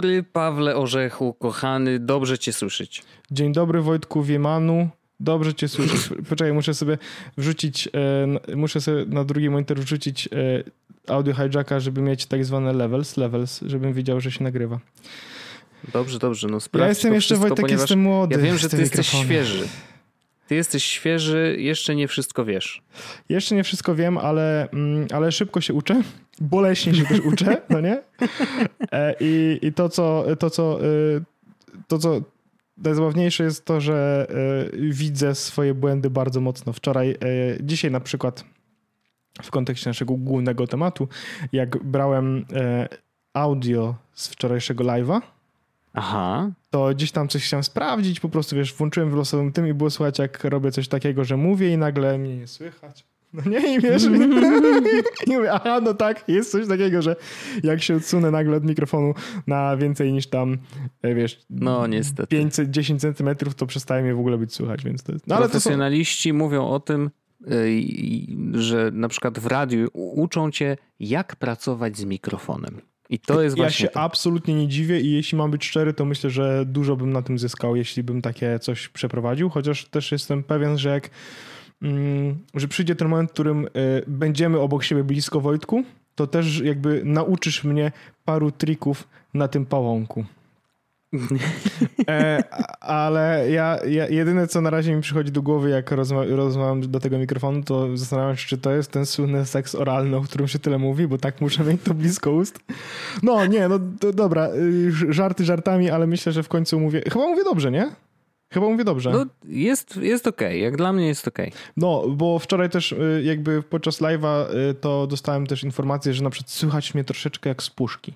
Dobry, Pawle Orzechu, kochany, dobrze cię słyszeć. Dzień dobry, Wojtku Wiemanu. Dobrze cię słyszeć. Poczekaj, muszę sobie wrzucić, e, muszę sobie na drugi monitor wrzucić e, audio hijacka, żeby mieć tak zwane levels, levels, żebym wiedział, że się nagrywa. Dobrze, dobrze, no sprawdź Ja jestem jeszcze, wszystko, Wojtek, jestem młody. Ja wiem, że ty jesteś mikrofonie. świeży. Ty jesteś świeży, jeszcze nie wszystko wiesz. Jeszcze nie wszystko wiem, ale, mm, ale szybko się uczę. Boleśnie się też uczę, no nie? E, I, i to, co, to, co, y, to, co najzabawniejsze jest to, że y, widzę swoje błędy bardzo mocno. Wczoraj, y, dzisiaj na przykład w kontekście naszego głównego tematu, jak brałem y, audio z wczorajszego live'a, Aha. To gdzieś tam coś chciałem sprawdzić, po prostu wiesz, włączyłem w losowym tym i było słychać, jak robię coś takiego, że mówię i nagle mnie nie słychać. No nie, i wiesz, i mówię, aha, no tak, jest coś takiego, że jak się odsunę nagle od mikrofonu na więcej niż tam, e, wiesz, No niestety. 510 centymetrów, to przestaje mnie w ogóle być słychać, więc to jest... No ale to są, Profesjonaliści mówią o tym, i- że na przykład w radiu uczą cię, jak pracować z mikrofonem. I to jest ja właśnie się to. absolutnie nie dziwię i jeśli mam być szczery, to myślę, że dużo bym na tym zyskał, jeśli bym takie coś przeprowadził, chociaż też jestem pewien, że jak mm, że przyjdzie ten moment, w którym y, będziemy obok siebie blisko Wojtku, to też jakby nauczysz mnie paru trików na tym pałąku. E, ale ja, ja jedyne, co na razie mi przychodzi do głowy, jak rozma rozmawiam do tego mikrofonu, to zastanawiam się, czy to jest ten słynny seks oralny, o którym się tyle mówi, bo tak muszę mieć to blisko ust. No nie, no to, dobra, y, żarty żartami, ale myślę, że w końcu mówię, chyba mówię dobrze, nie? Chyba mówię dobrze. No, jest, jest okej, jak dla mnie jest okej. No, bo wczoraj też y, jakby podczas live'a y, to dostałem też informację, że na przykład słychać mnie troszeczkę jak z puszki.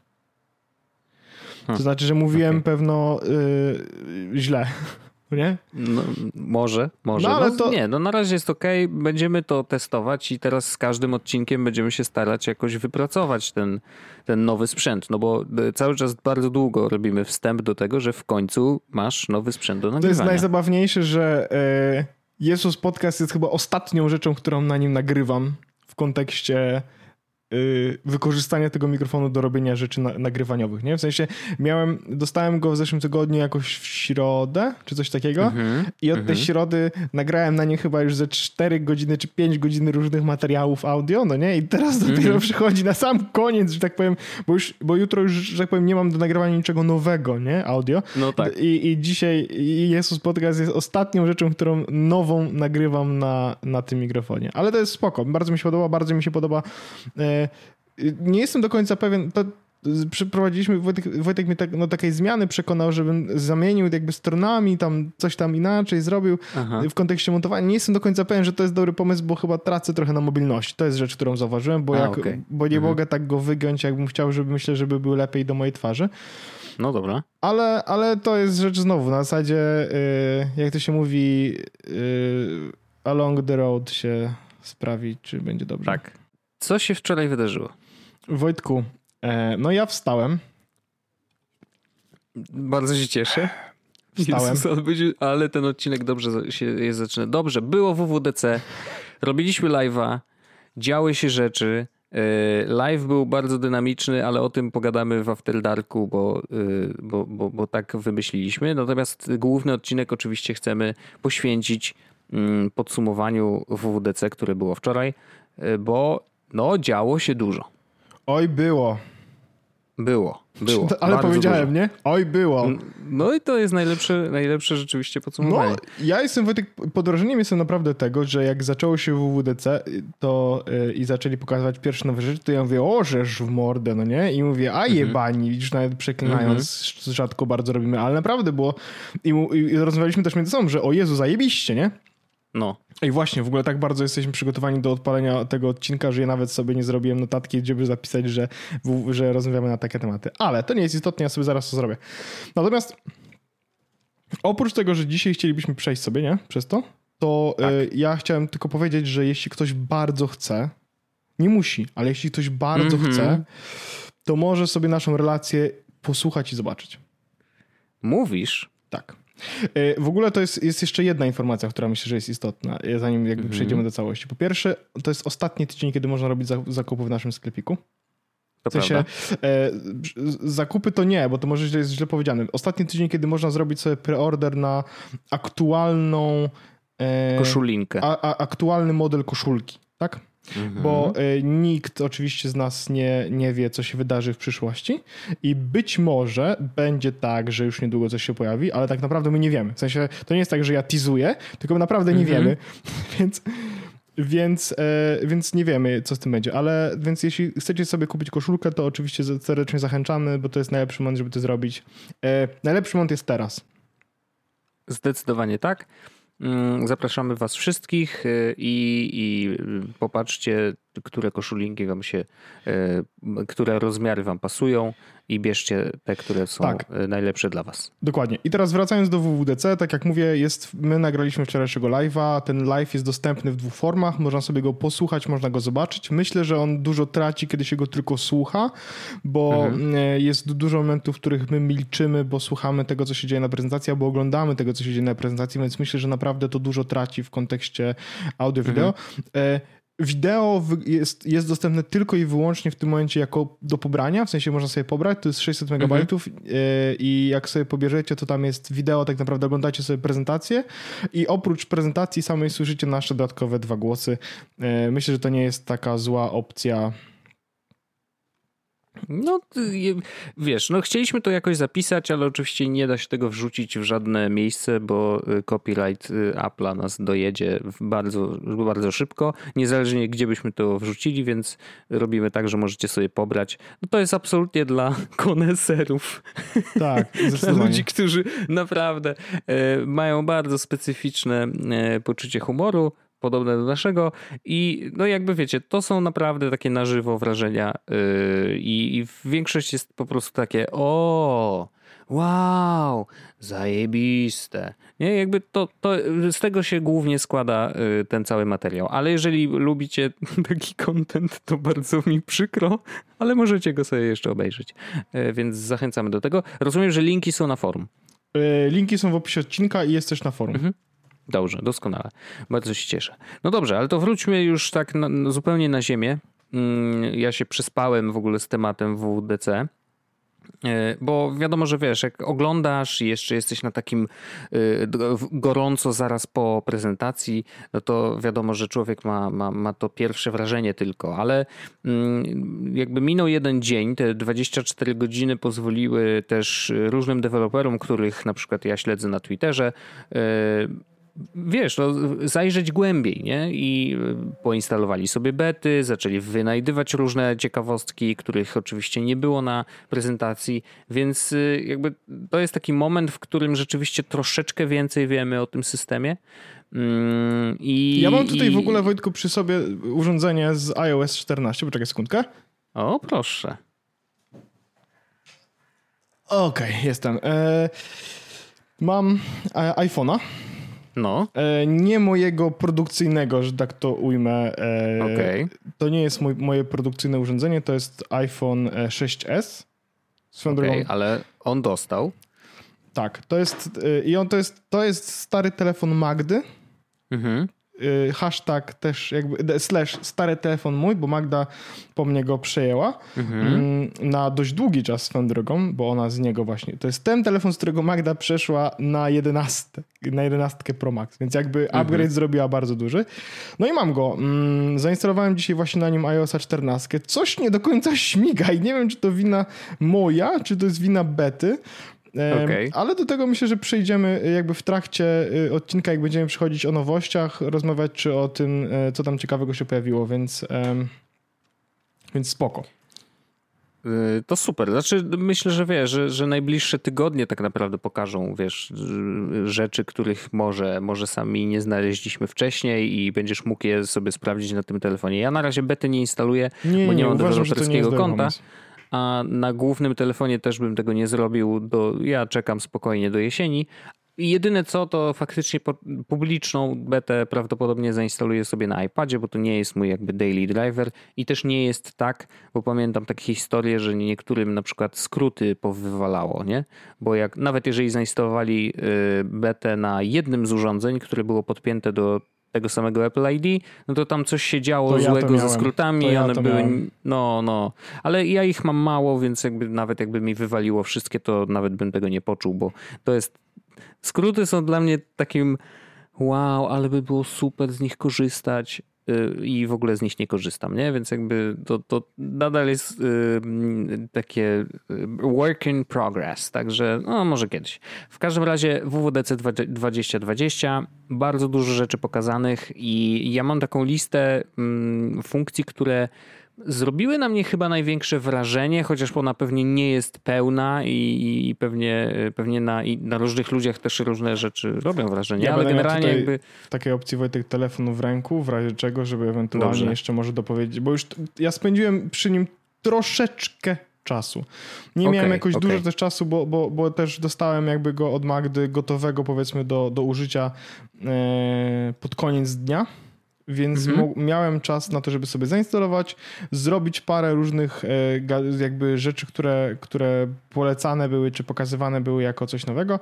To Hmm, znaczy, że mówiłem okej. pewno y, źle, nie? No, może, może. No, No, ale to- Nie, no na razie jest okej, będziemy to testować i teraz z każdym odcinkiem będziemy się starać jakoś wypracować ten, ten nowy sprzęt, no bo y, cały czas bardzo długo robimy wstęp do tego, że w końcu masz nowy sprzęt do To jest nagrywania. najzabawniejsze, że y, Jezus Podcast jest chyba ostatnią rzeczą, którą na nim nagrywam w kontekście y, wykorzystania tego mikrofonu do robienia rzeczy na, nagrywaniowych, nie? W sensie miałem, dostałem go w zeszłym tygodniu jakoś w środę, czy coś takiego Mhm. i od tej środy nagrałem na nim chyba już ze 4 godziny czy 5 godzin różnych materiałów audio, no nie? I teraz dopiero Mhm. przychodzi na sam koniec, że tak powiem, bo już, bo jutro już, że tak powiem, nie mam do nagrywania niczego nowego, nie? Audio. No tak. I, I dzisiaj Jezus Podcast jest ostatnią rzeczą, którą nową nagrywam na, na tym mikrofonie. Ale to jest spoko. Bardzo mi się podoba, bardzo mi się podoba. E, nie jestem do końca pewien. To, przeprowadziliśmy, Wojtek, Wojtek mnie tak, no, takiej zmiany przekonał, żebym zamienił jakby stronami, tam coś tam inaczej zrobił Aha. w kontekście montowania. Nie jestem do końca pewien, że to jest dobry pomysł, bo chyba tracę trochę na mobilności. To jest rzecz, którą zauważyłem, bo, A, jak, okej. bo nie Mhm. mogę tak go wygiąć, jakbym chciał, żeby myślę, żeby był lepiej do mojej twarzy. No dobra. Ale, ale to jest rzecz znowu, na zasadzie, y, jak to się mówi, y, along the road się sprawi, czy będzie dobrze. Tak. Co się wczoraj wydarzyło? Wojtku, e, no ja wstałem, Bardzo się cieszę. Wstałem. Jezus, ale ten odcinek dobrze się jest zaczyna. Dobrze, było WWDC, robiliśmy live'a, działy się rzeczy. Yy, Live był bardzo dynamiczny, ale o tym pogadamy w After Darku, bo, yy, bo, bo, bo tak wymyśliliśmy. Natomiast główny odcinek oczywiście chcemy poświęcić mm, podsumowaniu WWDC, które było wczoraj, bo no, działo się dużo. oj było, Było, było. ale powiedziałem, dużo. nie? Oj było. No i to jest najlepsze, najlepsze rzeczywiście No, podsumowanie. ja jestem, Wojtek, pod wrażeniem jestem naprawdę tego, że jak zaczęło się WWDC to y, i zaczęli pokazywać pierwsze nowe rzeczy, to ja mówię, o, żeż w mordę, no nie? I mówię, a Mhm. jebani, widzisz, nawet przeklinając, rzadko bardzo robimy, ale naprawdę było, i, i rozmawialiśmy też między sobą, że o Jezu, zajebiście, nie? No. I właśnie, w ogóle tak bardzo jesteśmy przygotowani do odpalenia tego odcinka, że ja nawet sobie nie zrobiłem notatki, gdzie by zapisać, że, że rozmawiamy na takie tematy. Ale to nie jest istotne, ja sobie zaraz to zrobię. Natomiast oprócz tego, że dzisiaj chcielibyśmy przejść sobie, nie? Przez to, to Tak. y, ja chciałem tylko powiedzieć, że jeśli ktoś bardzo chce, nie musi, ale jeśli ktoś bardzo Mhm. chce, to może sobie naszą relację posłuchać i zobaczyć. Mówisz? Tak. E, W ogóle to jest, jest jeszcze jedna informacja, która myślę, że jest istotna, e, zanim jakby przejdziemy do całości. Po pierwsze, to jest ostatni tydzień, kiedy można robić za- zakupy w naszym sklepiku. To w sensie, e, zakupy to nie, bo to może źle jest źle powiedziane. Ostatni tydzień, kiedy można zrobić sobie preorder na aktualną e, koszulinkę. A, a, aktualny model koszulki, tak? Mhm. Bo e, nikt oczywiście z nas nie, nie wie, co się wydarzy w przyszłości i być może będzie tak, że już niedługo coś się pojawi, ale tak naprawdę my nie wiemy. W sensie to nie jest tak, że ja tizuję, tylko my naprawdę nie mhm. wiemy, więc więc, e, więc nie wiemy, co z tym będzie, ale więc jeśli chcecie sobie kupić koszulkę, to oczywiście serdecznie zachęcamy, bo to jest najlepszy moment, żeby to zrobić. E, najlepszy moment jest teraz. Zdecydowanie tak. Mm, zapraszamy Was wszystkich e, i, i popatrzcie, które koszulinki Wam się, e, które rozmiary Wam pasują i bierzcie te, które są tak. E, najlepsze dla was. Dokładnie. I teraz wracając do WWDC, tak jak mówię, jest, my nagraliśmy wczorajszego live'a, ten live jest dostępny w dwóch formach, można sobie go posłuchać, można go zobaczyć. Myślę, że on dużo traci, kiedy się go tylko słucha, bo mhm. E, jest dużo momentów, w których my milczymy, bo słuchamy tego, co się dzieje na prezentacji, albo oglądamy tego, co się dzieje na prezentacji, więc myślę, że naprawdę to dużo traci w kontekście audio-wideo. Mhm. Wideo jest, jest dostępne tylko i wyłącznie w tym momencie jako do pobrania, w sensie można sobie pobrać, to jest 600 MB mhm. E, i jak sobie pobierzecie, to tam jest wideo, tak naprawdę oglądacie sobie prezentację i oprócz prezentacji samej słyszycie nasze dodatkowe dwa głosy. E, myślę, że to nie jest taka zła opcja no, wiesz, no chcieliśmy to jakoś zapisać, ale oczywiście nie da się tego wrzucić w żadne miejsce, bo y, copyright y, Apple'a nas dojedzie bardzo, bardzo szybko, niezależnie gdzie byśmy to wrzucili, więc robimy tak, że możecie sobie pobrać. No to jest absolutnie dla koneserów. Tak, dla ludzi, którzy naprawdę e, mają bardzo specyficzne poczucie humoru, podobne do naszego i no jakby wiecie, to są naprawdę takie na żywo wrażenia yy, i większość jest po prostu takie o wow, zajebiste. Nie, jakby to, to z tego się głównie składa yy, ten cały materiał. Ale jeżeli lubicie taki content, to bardzo mi przykro, ale możecie go sobie jeszcze obejrzeć. Yy, więc zachęcamy do tego. Rozumiem, że linki są na forum. Linki są w opisie odcinka i jest też na forum. Mhm. Dobrze, doskonale. Bardzo się cieszę. No dobrze, ale to wróćmy już tak na, zupełnie na ziemię. Mm, ja się przyspałem w ogóle z tematem WDC. E, bo wiadomo, że wiesz, jak oglądasz i jeszcze jesteś na takim e, gorąco zaraz po prezentacji, no to wiadomo, że człowiek ma, ma, ma to pierwsze wrażenie tylko, ale mm, jakby minął jeden dzień, te 24 godziny pozwoliły też różnym deweloperom, których na przykład ja śledzę na Twitterze, e, wiesz, no, zajrzeć głębiej, nie? I y, poinstalowali sobie bety, zaczęli wynajdywać różne ciekawostki, których oczywiście nie było na prezentacji, więc y, jakby to jest taki moment, w którym rzeczywiście troszeczkę więcej wiemy o tym systemie. Mm, I, ja mam tutaj i... w ogóle, Wojtku, przy sobie urządzenie z iOS 14. Poczekaj sekundkę. O, proszę. Okej, okay, jestem. E, mam e, iPhone'a no. E, nie mojego produkcyjnego, że tak to ujmę. E, okay. To nie jest mój, moje produkcyjne urządzenie, to jest iPhone 6S. E, Swoją okay, drogą. ale on dostał. Tak, to jest i on to jest, to jest stary telefon Magdy. Mhm. Y, hashtag też jakby slash stary telefon mój, bo Magda po mnie go przejęła mhm. Mm, na dość długi czas swoją drogą, bo ona z niego właśnie, to jest ten telefon, z którego Magda przeszła na 11, na 11 Pro Max, więc jakby mhm. upgrade zrobiła bardzo duży. No i mam go. Mm, zainstalowałem dzisiaj właśnie na nim iOS 14. Coś nie do końca śmiga i nie wiem, czy to wina moja, czy to jest wina bety, Okay. Ale do tego myślę, że przejdziemy y, jakby w trakcie y, odcinka, jak będziemy przychodzić o nowościach, rozmawiać czy o tym, y, co tam ciekawego się pojawiło, więc, więc spoko. To super. Znaczy, myślę, że wiesz, że, że najbliższe tygodnie tak naprawdę pokażą, wiesz, rzeczy, których może, może sami nie znaleźliśmy wcześniej i będziesz mógł je sobie sprawdzić na tym telefonie. Ja na razie bety nie instaluję, nie, bo nie, nie mam deweloperskiego konta. Pomysł a na głównym telefonie też bym tego nie zrobił. Do, ja czekam spokojnie do jesieni. Jedyne co, to faktycznie publiczną betę prawdopodobnie zainstaluję sobie na iPadzie, bo to nie jest mój jakby daily driver i też nie jest tak, bo pamiętam takie historie, że niektórym na przykład skróty powywalało, nie? Bo jak nawet jeżeli zainstalowali y, betę na jednym z urządzeń, które było podpięte do tego samego Apple ID, no to tam coś się działo To ja złego ze miałem. skrótami, ja one były, miałem. no, no, ale ja ich mam mało, więc jakby nawet jakby mi wywaliło wszystkie, to nawet bym tego nie poczuł, bo to jest, skróty są dla mnie takim wow, ale by było super z nich korzystać i w ogóle z nich nie korzystam, nie? Więc jakby to, to nadal jest y, mm, takie y, work in progress, także no może kiedyś. W każdym razie WWDC 2020, bardzo dużo rzeczy pokazanych i ja mam taką listę mm, funkcji, które zrobiły na mnie chyba największe wrażenie, chociaż ona pewnie nie jest pełna i, i pewnie, pewnie na, na różnych ludziach też różne rzeczy robią wrażenie, Ja ale generalnie jakby W takiej opcji Wojtek telefonu w ręku, w razie czego, żeby ewentualnie Dobrze. jeszcze może dopowiedzieć, bo już ja spędziłem przy nim troszeczkę czasu. Nie Okej, miałem jakoś okej. dużo też czasu, bo, bo, bo też dostałem jakby go od Magdy gotowego powiedzmy do, do użycia e, pod koniec dnia. Więc Mhm. miałem czas na to, żeby sobie zainstalować, zrobić parę różnych e, jakby rzeczy, które, które polecane były, czy pokazywane były jako coś nowego.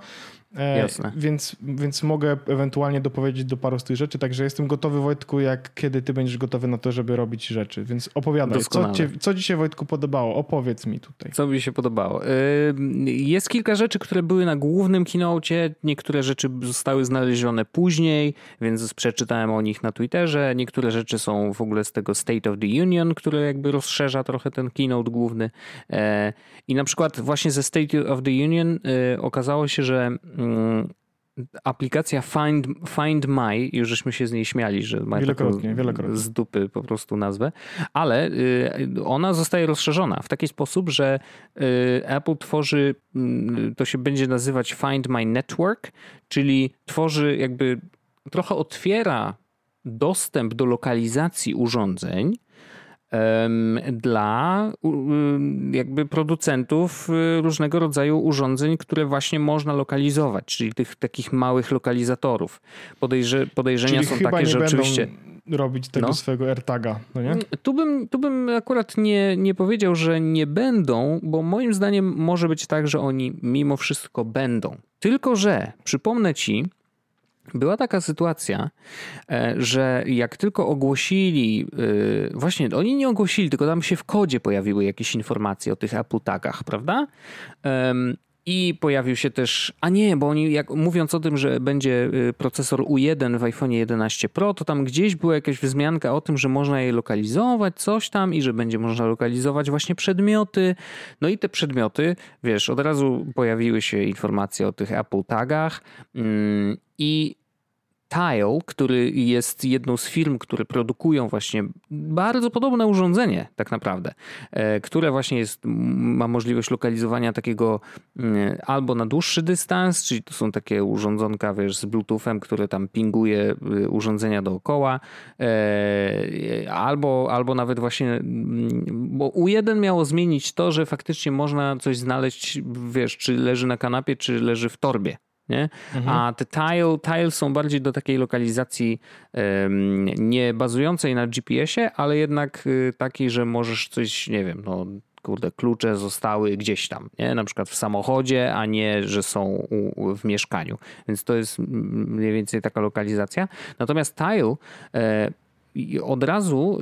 E, Jasne. Więc, więc mogę ewentualnie dopowiedzieć do paru z tych rzeczy, także jestem gotowy Wojtku, jak kiedy ty będziesz gotowy na to, żeby robić rzeczy. Więc opowiadaj, co, cię, co ci się Wojtku podobało? Opowiedz mi tutaj. Co mi się podobało? Jest kilka rzeczy, które były na głównym keynocie, niektóre rzeczy zostały znalezione później, więc przeczytałem o nich na Twitterze. Niektóre rzeczy są w ogóle z tego State of the Union, które jakby rozszerza trochę ten keynote główny. E, I na przykład właśnie ze State of the Union e, okazało się, że aplikacja Find, Find My, już żeśmy się z niej śmiali, że ma Wielokrotnie, taką wielokrotnie. z dupy po prostu nazwę, ale y, ona zostaje rozszerzona w taki sposób, że y, Apple tworzy, mm, to się będzie nazywać Find My Network, czyli tworzy jakby trochę otwiera dostęp do lokalizacji urządzeń dla jakby producentów y, różnego rodzaju urządzeń, które właśnie można lokalizować, czyli tych takich małych lokalizatorów. Podejrze, podejrzenia Czyli są chyba takie, nie że będą oczywiście robić tego No. swojego AirTaga, no nie? tu bym, tu bym akurat nie, nie powiedział, że nie będą, bo moim zdaniem może być tak, że oni mimo wszystko będą. Tylko, że przypomnę ci, była taka sytuacja, e, że jak tylko ogłosili, e, właśnie oni nie ogłosili, tylko tam się w kodzie pojawiły jakieś informacje o tych Apple Tagach, prawda? I pojawił się też, a nie, bo oni jak mówiąc o tym, że będzie y, procesor U1 w iPhone 11 Pro, to tam gdzieś była jakaś wzmianka o tym, że można je lokalizować, coś tam i że będzie można lokalizować właśnie przedmioty. No i te przedmioty, wiesz, od razu pojawiły się informacje o tych Apple Tagach mm, i Tile, który jest jedną z firm, które produkują właśnie bardzo podobne urządzenie, tak naprawdę, e, które właśnie jest, ma możliwość lokalizowania takiego mm, albo na dłuższy dystans, czyli to są takie urządzonka, wiesz, z Bluetoothem, które tam pinguje y, urządzenia dookoła, e, albo, albo nawet właśnie, mm, bo U1 miało zmienić to, że faktycznie można coś znaleźć, wiesz, czy leży na kanapie, czy leży w torbie. Nie? A te tile, tile są bardziej do takiej lokalizacji nie bazującej na GPS-ie, ale jednak y, takiej, że możesz coś, nie wiem, no kurde, klucze zostały gdzieś tam, nie? na przykład w samochodzie, a nie, że są u, u, w mieszkaniu. Więc to jest mniej więcej taka lokalizacja. Natomiast tile e, od razu,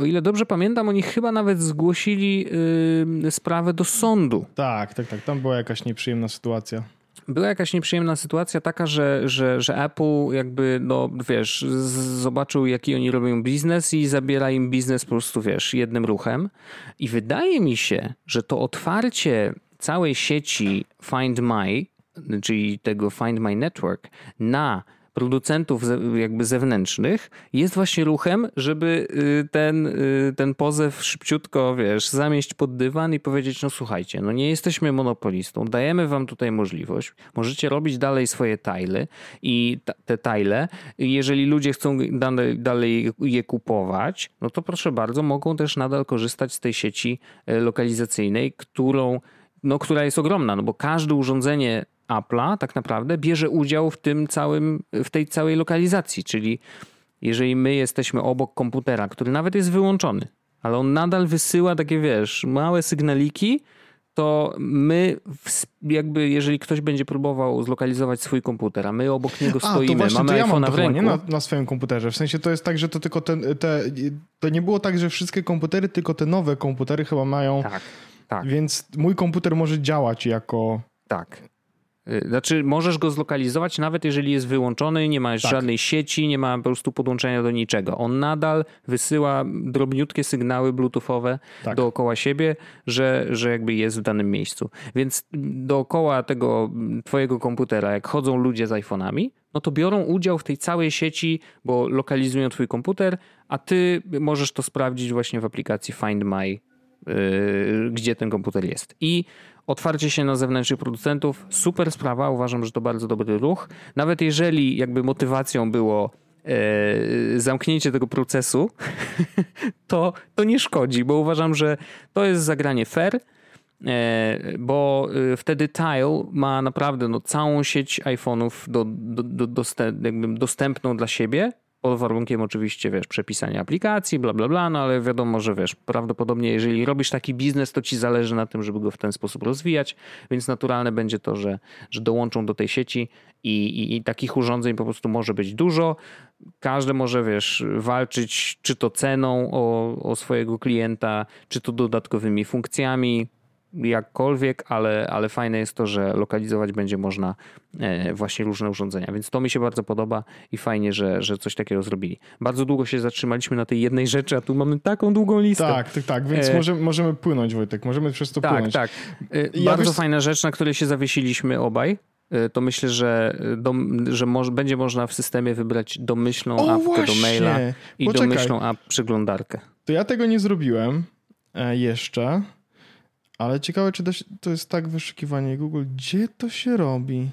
o ile dobrze pamiętam, oni chyba nawet zgłosili sprawę do sądu. Tak, tak, tak. Tam była jakaś nieprzyjemna sytuacja. Była jakaś nieprzyjemna sytuacja taka, że, że, że Apple jakby, no wiesz, zobaczył jaki oni robią biznes i zabiera im biznes po prostu, wiesz, jednym ruchem. I wydaje mi się, że to otwarcie całej sieci Find My, czyli tego Find My Network na producentów jakby zewnętrznych jest właśnie ruchem, żeby y, ten, y, ten pozew szybciutko, wiesz, zamieść pod dywan i powiedzieć, no słuchajcie, no nie jesteśmy monopolistą, dajemy wam tutaj możliwość, możecie robić dalej swoje tajle i te tajle, jeżeli ludzie chcą dalej, dalej je kupować, no to proszę bardzo, mogą też nadal korzystać z tej sieci e, lokalizacyjnej, którą no, która jest ogromna, no bo każde urządzenie Apple'a tak naprawdę bierze udział w tym całym, w tej całej lokalizacji, czyli jeżeli my jesteśmy obok komputera, który nawet jest wyłączony, ale on nadal wysyła takie, wiesz, małe sygnaliki, to my jakby, jeżeli ktoś będzie próbował zlokalizować swój komputer, a my obok niego a, stoimy, właśnie, mamy ja mam w ręku. Nie na, na swoim komputerze. W sensie to jest tak, że to tylko te, te, to nie było tak, że wszystkie komputery, tylko te nowe komputery chyba mają. Tak, tak. Więc mój komputer może działać jako. Tak. Y, znaczy, możesz go zlokalizować, nawet jeżeli jest wyłączony, nie ma tak. żadnej sieci, nie ma po prostu podłączenia do niczego. On nadal wysyła drobniutkie sygnały bluetoothowe tak. dookoła siebie, że, że jakby jest w danym miejscu. Więc dookoła tego twojego komputera, jak chodzą ludzie z iPhone'ami, no to biorą udział w tej całej sieci, bo lokalizują twój komputer, a ty możesz to sprawdzić właśnie w aplikacji Find My, yy, gdzie ten komputer jest. I otwarcie się na zewnętrznych producentów, super sprawa, uważam, że to bardzo dobry ruch. Nawet jeżeli jakby motywacją było e, zamknięcie tego procesu, to, to nie szkodzi, bo uważam, że to jest zagranie fair, e, bo e, wtedy Tile ma naprawdę no, całą sieć iPhone'ów do, do, do, dostęp, dostępną dla siebie pod warunkiem oczywiście, wiesz, przepisania aplikacji, bla, bla, bla, no ale wiadomo, że wiesz, prawdopodobnie jeżeli robisz taki biznes, to ci zależy na tym, żeby go w ten sposób rozwijać, więc naturalne będzie to, że, że dołączą do tej sieci i, i, i takich urządzeń po prostu może być dużo. Każdy może, wiesz, walczyć czy to ceną o, o swojego klienta, czy to dodatkowymi funkcjami, jakkolwiek, ale, ale fajne jest to, że lokalizować będzie można e, właśnie różne urządzenia, więc to mi się bardzo podoba i fajnie, że, że coś takiego zrobili. Bardzo długo się zatrzymaliśmy na tej jednej rzeczy, a tu mamy taką długą listę. Tak, tak, tak, więc e... możemy, możemy płynąć Wojtek, możemy przez to tak, płynąć. Tak, tak. Ja bardzo wiesz... fajna rzecz, na której się zawiesiliśmy obaj, e, to myślę, że, do, że będzie można w systemie wybrać domyślną o, apkę właśnie. do maila i Poczekaj. domyślną app przeglądarkę. To ja tego nie zrobiłem jeszcze. Ale ciekawe, czy to jest tak wyszukiwanie Google. Gdzie to się robi?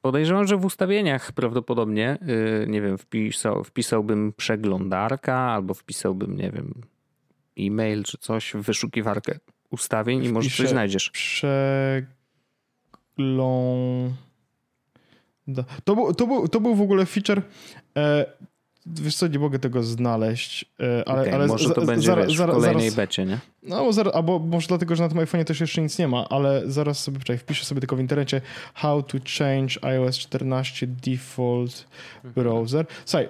Podejrzewam, że w ustawieniach prawdopodobnie, yy, nie wiem, wpisał, wpisałbym przeglądarka albo wpisałbym, nie wiem, e-mail czy coś w wyszukiwarkę ustawień i może coś znajdziesz. Przegląd... To był, to, był, to był w ogóle feature. E, Wiesz co, nie mogę tego znaleźć, e, ale... Okay, ale może to będzie wiesz, w kolejnej zaraz, becie, nie? No, zaraz, albo może dlatego, że na tym iPhone'ie też jeszcze nic nie ma, ale zaraz sobie, czekaj, wpiszę sobie tylko w internecie how to change iOS 14 default browser. Słuchaj,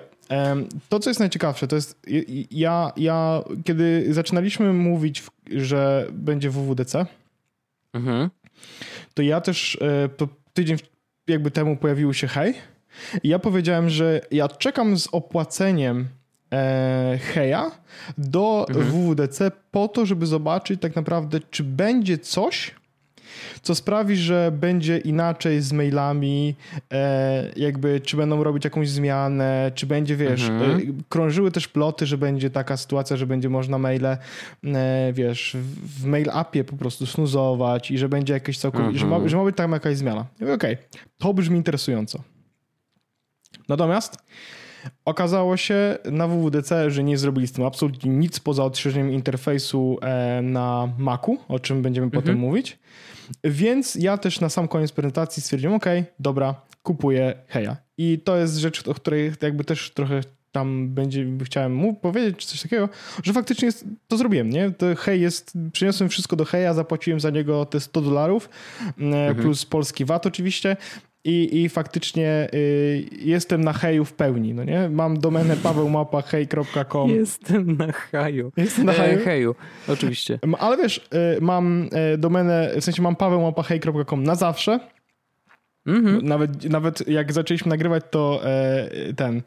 to, co jest najciekawsze, to jest ja, ja kiedy zaczynaliśmy mówić, że będzie WWDC, mhm. to ja też e, tydzień jakby temu pojawił się Hej, i ja powiedziałem, że ja czekam z opłaceniem e, Heja do mhm. WWDC po to, żeby zobaczyć tak naprawdę, czy będzie coś, co sprawi, że będzie inaczej z mailami, e, jakby czy będą robić jakąś zmianę, czy będzie, wiesz, mhm. e, krążyły też ploty, że będzie taka sytuacja, że będzie można maile, e, wiesz, w mail appie po prostu snuzować i że będzie jakieś całkowicie, mhm. że, ma, że ma być tam jakaś zmiana. Okej, okay, to brzmi interesująco. Natomiast okazało się na WWDC, że nie zrobili z tym absolutnie nic poza odświeżeniem interfejsu e, na Macu, o czym będziemy mhm. potem mówić. Więc ja też na sam koniec prezentacji stwierdziłem, ok, dobra, kupuję Heja. I to jest rzecz, o której jakby też trochę tam będzie, chciałem mu powiedzieć, czy coś takiego, że faktycznie jest, to zrobiłem, nie? To hej jest, przyniosłem wszystko do heja, zapłaciłem za niego te 100 dolarów, e, mhm. plus polski VAT oczywiście i, i faktycznie y, jestem na heju w pełni, no nie? Mam domenę pawełmapa.hej.com. Jestem na heju. Jestem na heju? E, heju, oczywiście. Ale wiesz, y, mam y, domenę, w sensie mam pawełmapa.hej.com na zawsze, Mm-hmm. Nawet, nawet jak zaczęliśmy nagrywać, to e, ten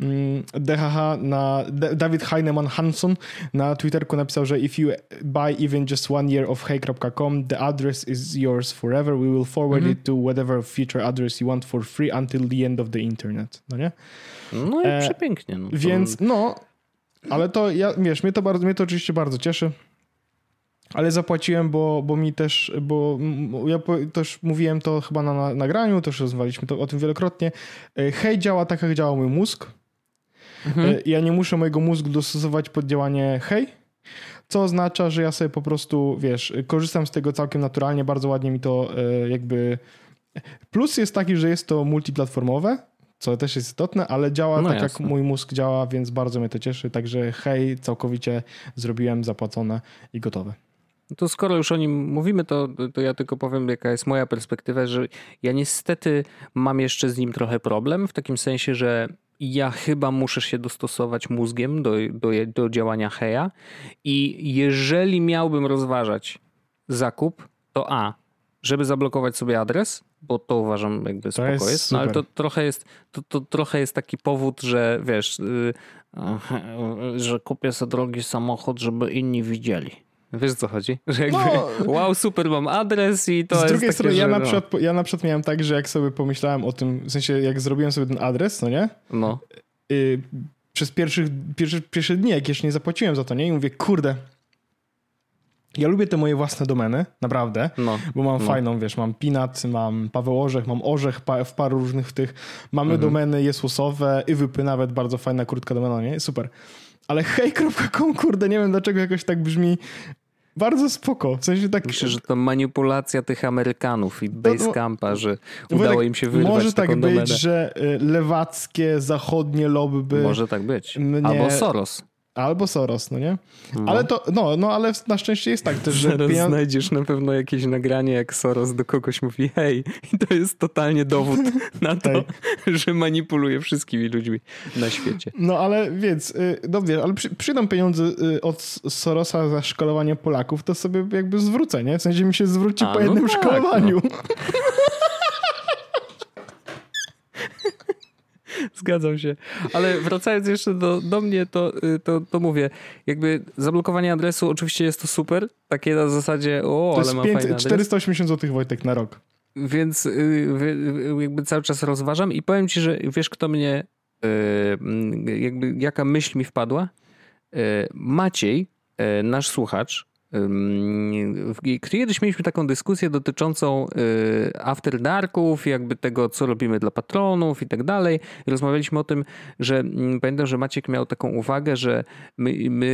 mm, DHH na David Heinemann Hanson na Twitterku napisał, że if you buy even just one year of hey.com, the address is yours forever. We will forward mm-hmm. it to whatever future address you want for free until the end of the internet. No nie? No i e, przepięknie. No, więc no, ale to ja, wiesz, mnie to, bardzo, mnie to oczywiście bardzo cieszy. Ale zapłaciłem, bo, bo mi też, bo ja też mówiłem to chyba na nagraniu, też rozmawialiśmy to, o tym wielokrotnie. E, hej działa tak, jak działa mój mózg. Mhm. E, ja nie muszę mojego mózgu dostosować pod działanie hej, co oznacza, że ja sobie po prostu, wiesz, korzystam z tego całkiem naturalnie, bardzo ładnie mi to e, jakby... Plus jest taki, że jest to multiplatformowe, co też jest istotne, ale działa no tak, jasne. jak mój mózg działa, więc bardzo mnie to cieszy. Także hej, całkowicie zrobiłem, zapłacone i gotowe. To skoro już o nim mówimy, to, to ja tylko powiem, jaka jest moja perspektywa, że ja niestety mam jeszcze z nim trochę problem, w takim sensie, że ja chyba muszę się dostosować mózgiem do, do, do działania Heja i jeżeli miałbym rozważać zakup, to A, żeby zablokować sobie adres, bo to uważam jakby spoko jest, jest no ale to trochę jest, to, to trochę jest taki powód, że wiesz, yy, że kupię sobie drogi samochód, żeby inni widzieli. Wiesz co chodzi? Że jakby, no, wow, super, mam adres i to z jest. Z drugiej strony, ja, na no. przykład, ja na przykład miałem tak, że jak sobie pomyślałem o tym, w sensie jak zrobiłem sobie ten adres, no nie? No. Y, przez pierwszych, pierwsze, pierwsze dni, jak jeszcze nie zapłaciłem za to, nie? I mówię, kurde, ja lubię te moje własne domeny, naprawdę, no, bo mam no. fajną, wiesz, mam Pinat, mam Paweł Orzech, mam Orzech w paru różnych tych, mamy mhm. domeny jesłosowe, i wypy nawet, bardzo fajna, krótka domena, nie? Super. Ale hej.com, kurde, nie wiem dlaczego jakoś tak brzmi bardzo spoko. W sensie tak... Myślę, że to manipulacja tych Amerykanów i Basecampa, że udało tak, im się wyrwać Może tak być, domenę. że y, lewackie, zachodnie lobby... Może tak być. Mnie... Albo Soros. Albo Soros, no nie? No. Ale to, no, no ale na szczęście jest tak też, że... Zaraz pijan... znajdziesz na pewno jakieś nagranie, jak Soros do kogoś mówi hej i to jest totalnie dowód na to, że manipuluje wszystkimi ludźmi na świecie. No ale więc, y, no wiesz, ale przy, przyjdą pieniądze y, od Sorosa za szkolowanie Polaków, to sobie jakby zwrócę, nie? W sensie mi się zwróci A, po no jednym no tak, szkolowaniu. No. Zgadzam się. Ale wracając jeszcze do, do mnie, to, y, to, to mówię, jakby zablokowanie adresu oczywiście jest to super, takie na zasadzie o, to ale mam 5, fajny 480 zł Wojtek na rok. Więc y, jakby cały czas rozważam i powiem ci, że wiesz kto mnie, y, jakby jaka myśl mi wpadła? Maciej, nasz słuchacz, Kiedyś mieliśmy taką dyskusję dotyczącą y, After Darków, jakby tego, co robimy dla patronów i tak dalej. Rozmawialiśmy o tym, że mm, pamiętam, że Maciek miał taką uwagę, że my, my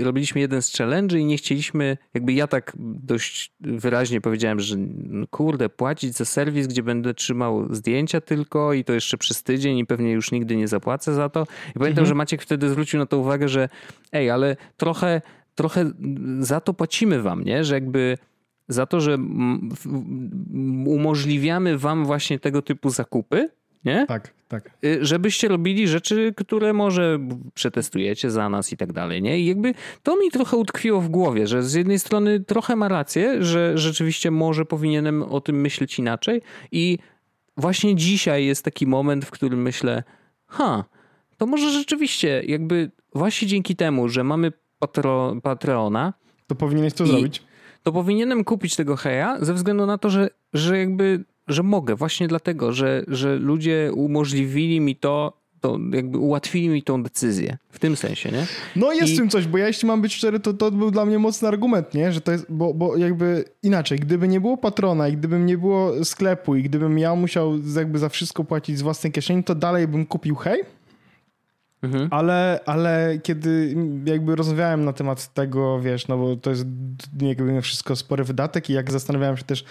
y, robiliśmy jeden z challenge i nie chcieliśmy, jakby ja tak dość wyraźnie powiedziałem, że no kurde, płacić za serwis, gdzie będę trzymał zdjęcia tylko i to jeszcze przez tydzień i pewnie już nigdy nie zapłacę za to. I pamiętam, mhm. że Maciek wtedy zwrócił na to uwagę, że ej, ale trochę trochę za to płacimy wam, nie? Że jakby za to, że umożliwiamy wam właśnie tego typu zakupy, nie? Tak, tak. Y, żebyście robili rzeczy, które może przetestujecie za nas i tak dalej, nie? I jakby to mi trochę utkwiło w głowie, że z jednej strony trochę ma rację, że rzeczywiście może powinienem o tym myśleć inaczej i właśnie dzisiaj jest taki moment, w którym myślę, ha, to może rzeczywiście jakby właśnie dzięki temu, że mamy patro, Patreona. To powinieneś to zrobić. To powinienem kupić tego heja ze względu na to, że, że jakby, że mogę. Właśnie dlatego, że, że ludzie umożliwili mi to, to jakby ułatwili mi tą decyzję. W tym sensie, nie? No jest I... w tym coś, bo ja jeśli mam być szczery, to to był dla mnie mocny argument, nie? Że to jest, bo, bo jakby inaczej, gdyby nie było patrona i gdybym nie było sklepu i gdybym ja musiał jakby za wszystko płacić z własnej kieszeni, to dalej bym kupił hej Mhm. Ale, ale kiedy jakby rozmawiałem na temat tego, wiesz, no bo to jest jakby wszystko spory wydatek i jak zastanawiałem się też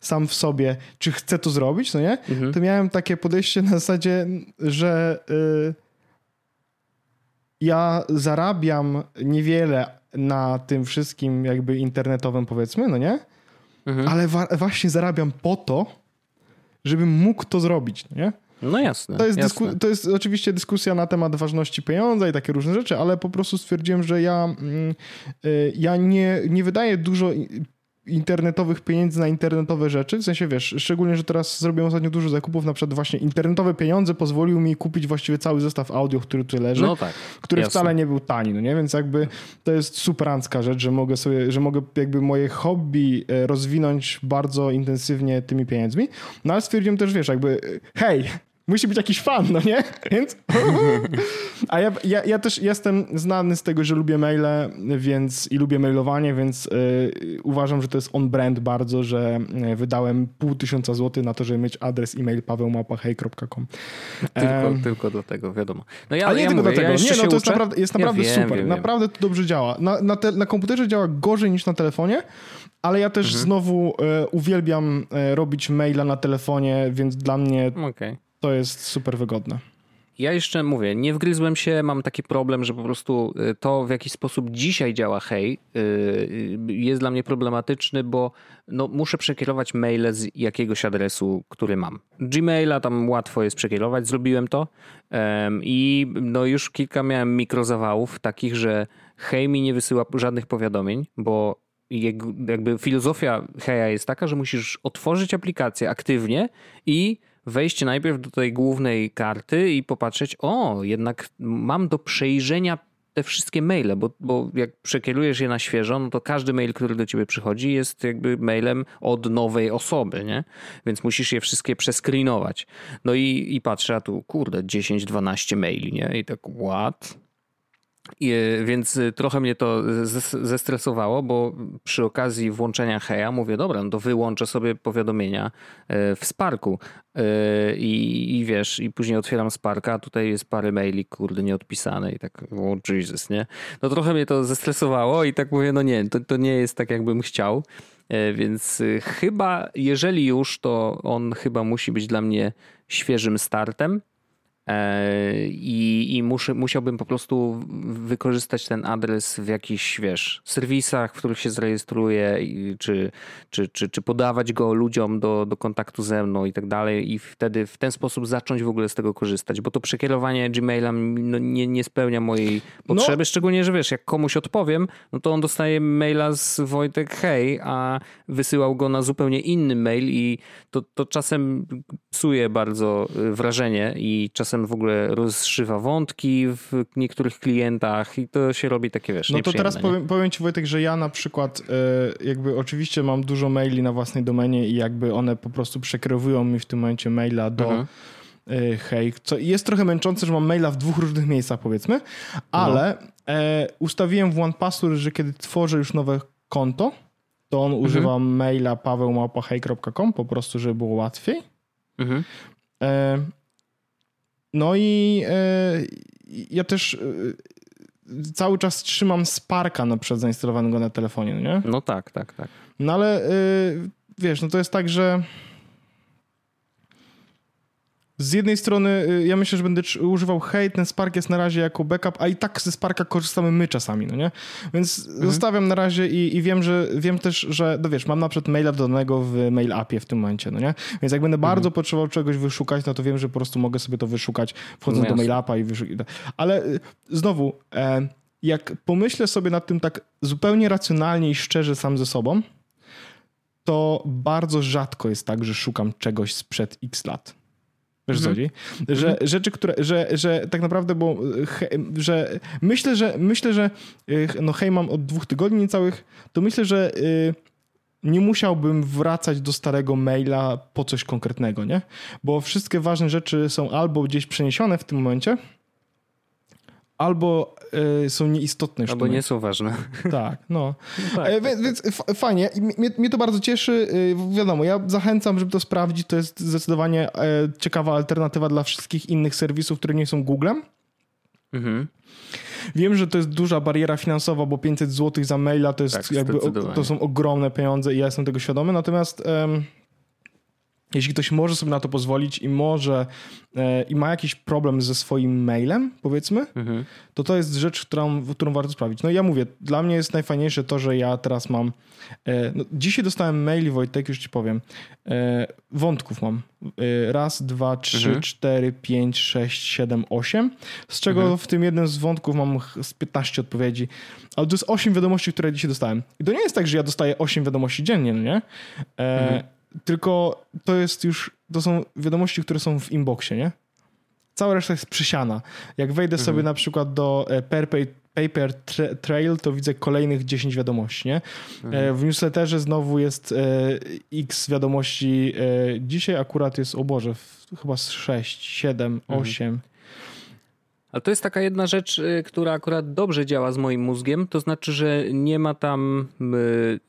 sam w sobie, czy chcę to zrobić, no nie? Mhm. To miałem takie podejście na zasadzie, że y, ja zarabiam niewiele na tym wszystkim jakby internetowym powiedzmy, no nie? Mhm. Ale wa właśnie zarabiam po to, żebym mógł to zrobić, no nie? No jasne. To jest, jasne. to jest oczywiście dyskusja na temat ważności pieniądza i takie różne rzeczy, ale po prostu stwierdziłem, że ja, mm, y, ja nie, nie wydaję dużo internetowych pieniędzy na internetowe rzeczy. W sensie wiesz, szczególnie, że teraz zrobiłem ostatnio dużo zakupów, na przykład właśnie internetowe pieniądze pozwolił mi kupić właściwie cały zestaw audio, który tu leży, no tak, który jasne. wcale nie był tani, no nie? Więc jakby to jest superancka rzecz, że mogę sobie, że mogę jakby moje hobby e, rozwinąć bardzo intensywnie tymi pieniędzmi. No ale stwierdziłem też, wiesz, jakby hej, musi być jakiś fan, no nie? Więc... A ja, ja, ja, też jestem znany z tego, że lubię maile więc, i lubię mailowanie, więc y, uważam, że to jest on-brand bardzo, że y, wydałem pół tysiąca złotych na to, żeby mieć adres e-mail pawełmapahej.com. Tylko, um, tylko dlatego, wiadomo. No ja, Ale nie ja tylko mówię, dlatego. Ja nie, no to jest naprawdę, jest naprawdę ja super. Wiem, naprawdę to dobrze działa. Na, na, te, na komputerze działa gorzej niż na telefonie, ale ja też mhm. znowu e, uwielbiam e, robić maila na telefonie, więc dla mnie okay to jest super wygodne. Ja jeszcze mówię, nie wgryzłem się, mam taki problem, że po prostu y, to w jaki sposób dzisiaj działa Hej y, y, jest dla mnie problematyczny, bo no, muszę przekierować maile z jakiegoś adresu, który mam. Gmaila tam łatwo jest przekierować, zrobiłem to i no już kilka miałem mikrozawałów takich, że Hej mi nie wysyła żadnych powiadomień, bo jakby filozofia Heja jest taka, że musisz otworzyć aplikację aktywnie i wejść najpierw do tej głównej karty i popatrzeć, o, jednak mam do przejrzenia te wszystkie maile, bo, bo jak przekierujesz je na świeżo, no to każdy mail, który do ciebie przychodzi, jest jakby mailem od nowej osoby, nie? Więc musisz je wszystkie przeskrinować. No i, i patrzę, a tu kurde, 10-12 maili, nie? I tak, what? I, więc trochę mnie to zestresowało, bo przy okazji włączenia Heja mówię, dobra, no to wyłączę sobie powiadomienia e, w Sparku. E, I, I, wiesz, i później otwieram Sparka, tutaj jest parę maili, kurde, nieodpisane i tak, oh Jesus, nie? No trochę mnie to zestresowało i tak mówię, no nie, to, to nie jest tak, jakbym chciał. E, więc chyba, jeżeli już, to on chyba musi być dla mnie świeżym startem. E, I, i muszę, musiałbym po prostu wykorzystać ten adres w jakichś, wiesz, serwisach, w których się zarejestruję, czy, czy, czy, czy podawać go ludziom do, do kontaktu ze mną i tak dalej, i wtedy w ten sposób zacząć w ogóle z tego korzystać, bo to przekierowanie Gmaila no, nie, nie spełnia mojej potrzeby, no. szczególnie, że wiesz, jak komuś odpowiem, no to on dostaje maila z Wojtek hej, a wysyłał go na zupełnie inny mail i to, to czasem psuje bardzo y, wrażenie i czasem czasem w ogóle rozszywa wątki w niektórych klientach i to się robi takie, wiesz, No to teraz powiem, powiem, ci Wojtek, że ja na przykład e, jakby oczywiście mam dużo maili na własnej domenie i jakby one po prostu przekierowują mi w tym momencie maila do mhm. E, hej, co jest trochę męczące, że mam maila w dwóch różnych miejscach powiedzmy, ale no. e, ustawiłem w OnePassword, że kiedy tworzę już nowe konto, to on mhm. używa maila pawełmałpahej.com po prostu, żeby było łatwiej. Mhm. E, no i e, ja też e, cały czas trzymam Sparka na przykład zainstalowanego na telefonie, no nie? No tak, tak, tak. No ale e, wiesz, no to jest tak, że z jednej strony y, ja myślę, że będę używał hate, ten Spark jest na razie jako backup, a i tak ze Sparka korzystamy my czasami, no nie? Więc mhm. zostawiam na razie i, i, wiem, że wiem też, że no wiesz, mam na przykład maila dodanego w mail appie w tym momencie, no nie? Więc jak będę mhm. bardzo potrzebował czegoś wyszukać, no to wiem, że po prostu mogę sobie to wyszukać wchodząc no do mail appa i wyszukać. Ale y, znowu, e, jak pomyślę sobie nad tym tak zupełnie racjonalnie i szczerze sam ze sobą, to bardzo rzadko jest tak, że szukam czegoś sprzed x lat. Wiesz co mhm. chodzi? Że mhm. rzeczy, które, że, że tak naprawdę, bo he, że myślę, że myślę, że y, no hej mam od dwóch tygodni niecałych, to myślę, że y, nie musiałbym wracać do starego maila po coś konkretnego, nie? Bo wszystkie ważne rzeczy są albo gdzieś przeniesione w tym momencie, albo y, są nieistotne. Albo nie są ważne. Tak, no. no tak, e, tak, więc tak. fajnie. Mnie, mnie, to bardzo cieszy. Y, wiadomo, ja zachęcam, żeby to sprawdzić. To jest zdecydowanie e, ciekawa alternatywa dla wszystkich innych serwisów, które nie są Googlem. Mhm. Wiem, że to jest duża bariera finansowa, bo 500 zł za maila to jest tak, jakby to są ogromne pieniądze i ja jestem tego świadomy. Natomiast jeśli ktoś może sobie na to pozwolić i może e, i ma jakiś problem ze swoim mailem, powiedzmy, mhm. to to jest rzecz, którą, którą warto sprawdzić. No ja mówię, dla mnie jest najfajniejsze to, że ja teraz mam. E, no, dzisiaj dostałem maili, Wojtek, już ci powiem. E, wątków mam. E, raz, dwa, trzy, mhm. cztery, pięć, sześć, siedem, osiem. Z czego mhm. w tym jednym z wątków mam z 15 odpowiedzi. Ale to jest osiem wiadomości, które dzisiaj dostałem. I to nie jest tak, że ja dostaję osiem wiadomości dziennie, no nie? E, tylko to jest już, to są wiadomości, które są w inboxie, nie? Cała reszta jest przysiana. Jak wejdę mhm. sobie na przykład do e, Paper, paper Trail, to widzę kolejnych 10 wiadomości, nie? E, mhm. W newsletterze znowu jest e, x wiadomości. Dzisiaj akurat jest, o Boże, chyba z 6, 7, mhm. 8. Ale to jest taka jedna rzecz, która akurat dobrze działa z moim mózgiem, to znaczy, że nie ma tam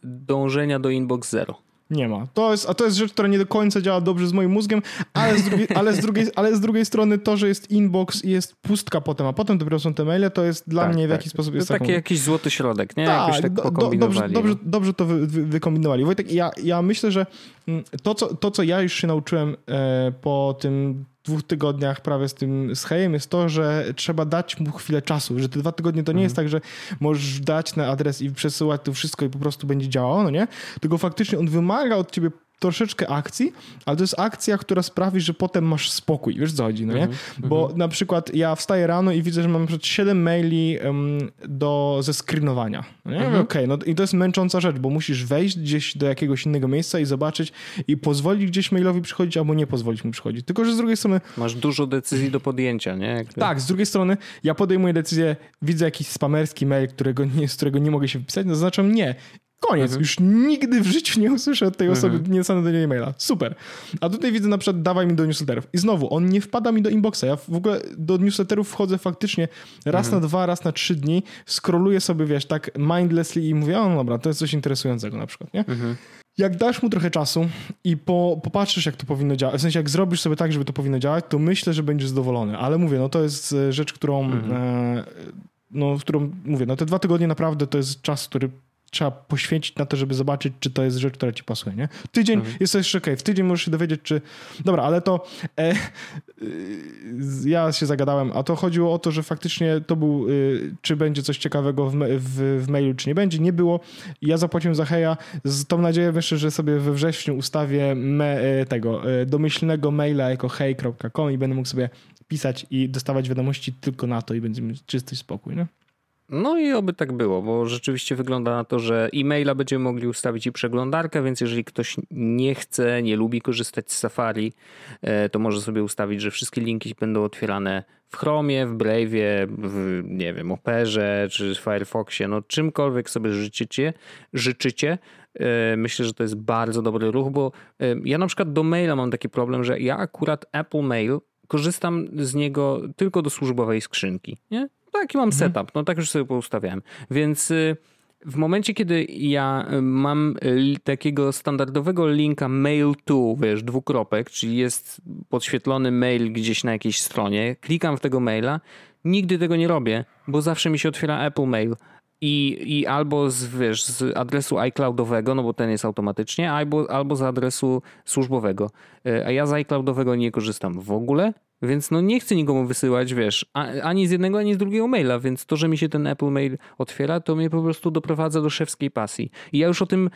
dążenia do inbox zero. Nie ma. To jest, a to jest rzecz, która nie do końca działa dobrze z moim mózgiem, ale z, drugiej, ale z, drugiej, ale z drugiej strony to, że jest inbox i jest pustka potem, a potem dopiero są te maile, to jest dla tak, mnie w tak. jakiś sposób... To jest taki taką... jakiś złoty środek, nie? Tak, tak do, do, dobrze, dobrze, dobrze to wy, wy, wykombinowali. Wojtek, ja, ja myślę, że mm, to co, to, co ja już się nauczyłem e, po tym dwóch tygodniach prawie z tym z Hejem jest to, że trzeba dać mu chwilę czasu, że te dwa tygodnie to nie jest tak, że możesz dać na adres i przesyłać to wszystko i po prostu będzie działało, no nie? Tylko faktycznie on wymaga od ciebie troszeczkę akcji, ale to jest akcja, która sprawi, że potem masz spokój. Wiesz co chodzi, no nie? Mhm, Bo na przykład ja wstaję rano i widzę, że mam przykład 7 maili um, do, ze screenowania. No nie? Mhm. Okej, no i to jest męcząca rzecz, bo musisz wejść gdzieś do jakiegoś innego miejsca i zobaczyć i pozwolić gdzieś mailowi przychodzić albo nie pozwolić mu przychodzić. Tylko, że z drugiej strony Masz dużo decyzji do podjęcia, nie? Tak, z drugiej strony ja podejmuję decyzję, widzę jakiś spamerski mail, którego nie, z którego nie mogę się wpisać, no zaznaczam nie. Koniec, Mhm. już nigdy w życiu nie usłyszę od tej osoby, nie dostanę do niej maila. Super. A tutaj widzę na przykład dawaj mi do newsletterów. I znowu, on nie wpada mi do inboxa. Ja w ogóle do newsletterów wchodzę faktycznie raz Mhm. na dwa, raz na trzy dni, scrolluję sobie, wiesz, tak mindlessly i mówię, o no dobra, to jest coś interesującego na przykład, nie? Mhm. Jak dasz mu trochę czasu i po, popatrzysz, jak to powinno działać, w sensie jak zrobisz sobie tak, żeby to powinno działać, to myślę, że będziesz zadowolony. Ale mówię, no to jest e, rzecz, którą, e, no, którą mówię, no te dwa tygodnie naprawdę to jest czas, który trzeba poświęcić na to, żeby zobaczyć, czy to jest rzecz, która ci pasuje, nie? Tydzień jest to jeszcze okej, w tydzień możesz się dowiedzieć, czy... Dobra, ale to e, y, ja się zagadałem, a to chodziło o to, że faktycznie to był, y, czy będzie coś ciekawego w, w, w mailu, czy nie będzie. Nie było. Ja zapłaciłem za Heja z tą nadzieją jeszcze, że sobie we wrześniu ustawię me, e, tego e, domyślnego maila jako hej.com i będę mógł sobie pisać i dostawać wiadomości tylko na to i będzie mieć czysty spokój, nie? No i oby tak było, bo rzeczywiście wygląda na to, że e-maila będziemy mogli ustawić i przeglądarkę, więc jeżeli ktoś nie chce, nie lubi korzystać z Safari, e, to może sobie ustawić, że wszystkie linki będą otwierane w Chromie, w Brave'ie, w, nie wiem, Operze czy Firefoxie, no czymkolwiek sobie życzycie, życzycie. E, Myślę, że to jest bardzo dobry ruch, bo e, ja na przykład do maila mam taki problem, że ja akurat Apple Mail korzystam z niego tylko do służbowej skrzynki, nie? Taki mam setup, no tak już sobie poustawiałem. Więc y, w momencie, kiedy ja y, mam y, takiego standardowego linka mail to, wiesz, dwukropek, czyli jest podświetlony mail gdzieś na jakiejś stronie, klikam w tego maila, nigdy tego nie robię, bo zawsze mi się otwiera Apple Mail. I, I albo z, wiesz, z adresu iCloudowego, no bo ten jest automatycznie, albo, albo z adresu służbowego. A ja z iCloudowego nie korzystam w ogóle, więc no nie chcę nikomu wysyłać, wiesz, ani z jednego, ani z drugiego maila, więc to, że mi się ten Apple Mail otwiera, to mnie po prostu doprowadza do szewskiej pasji. I ja już o tym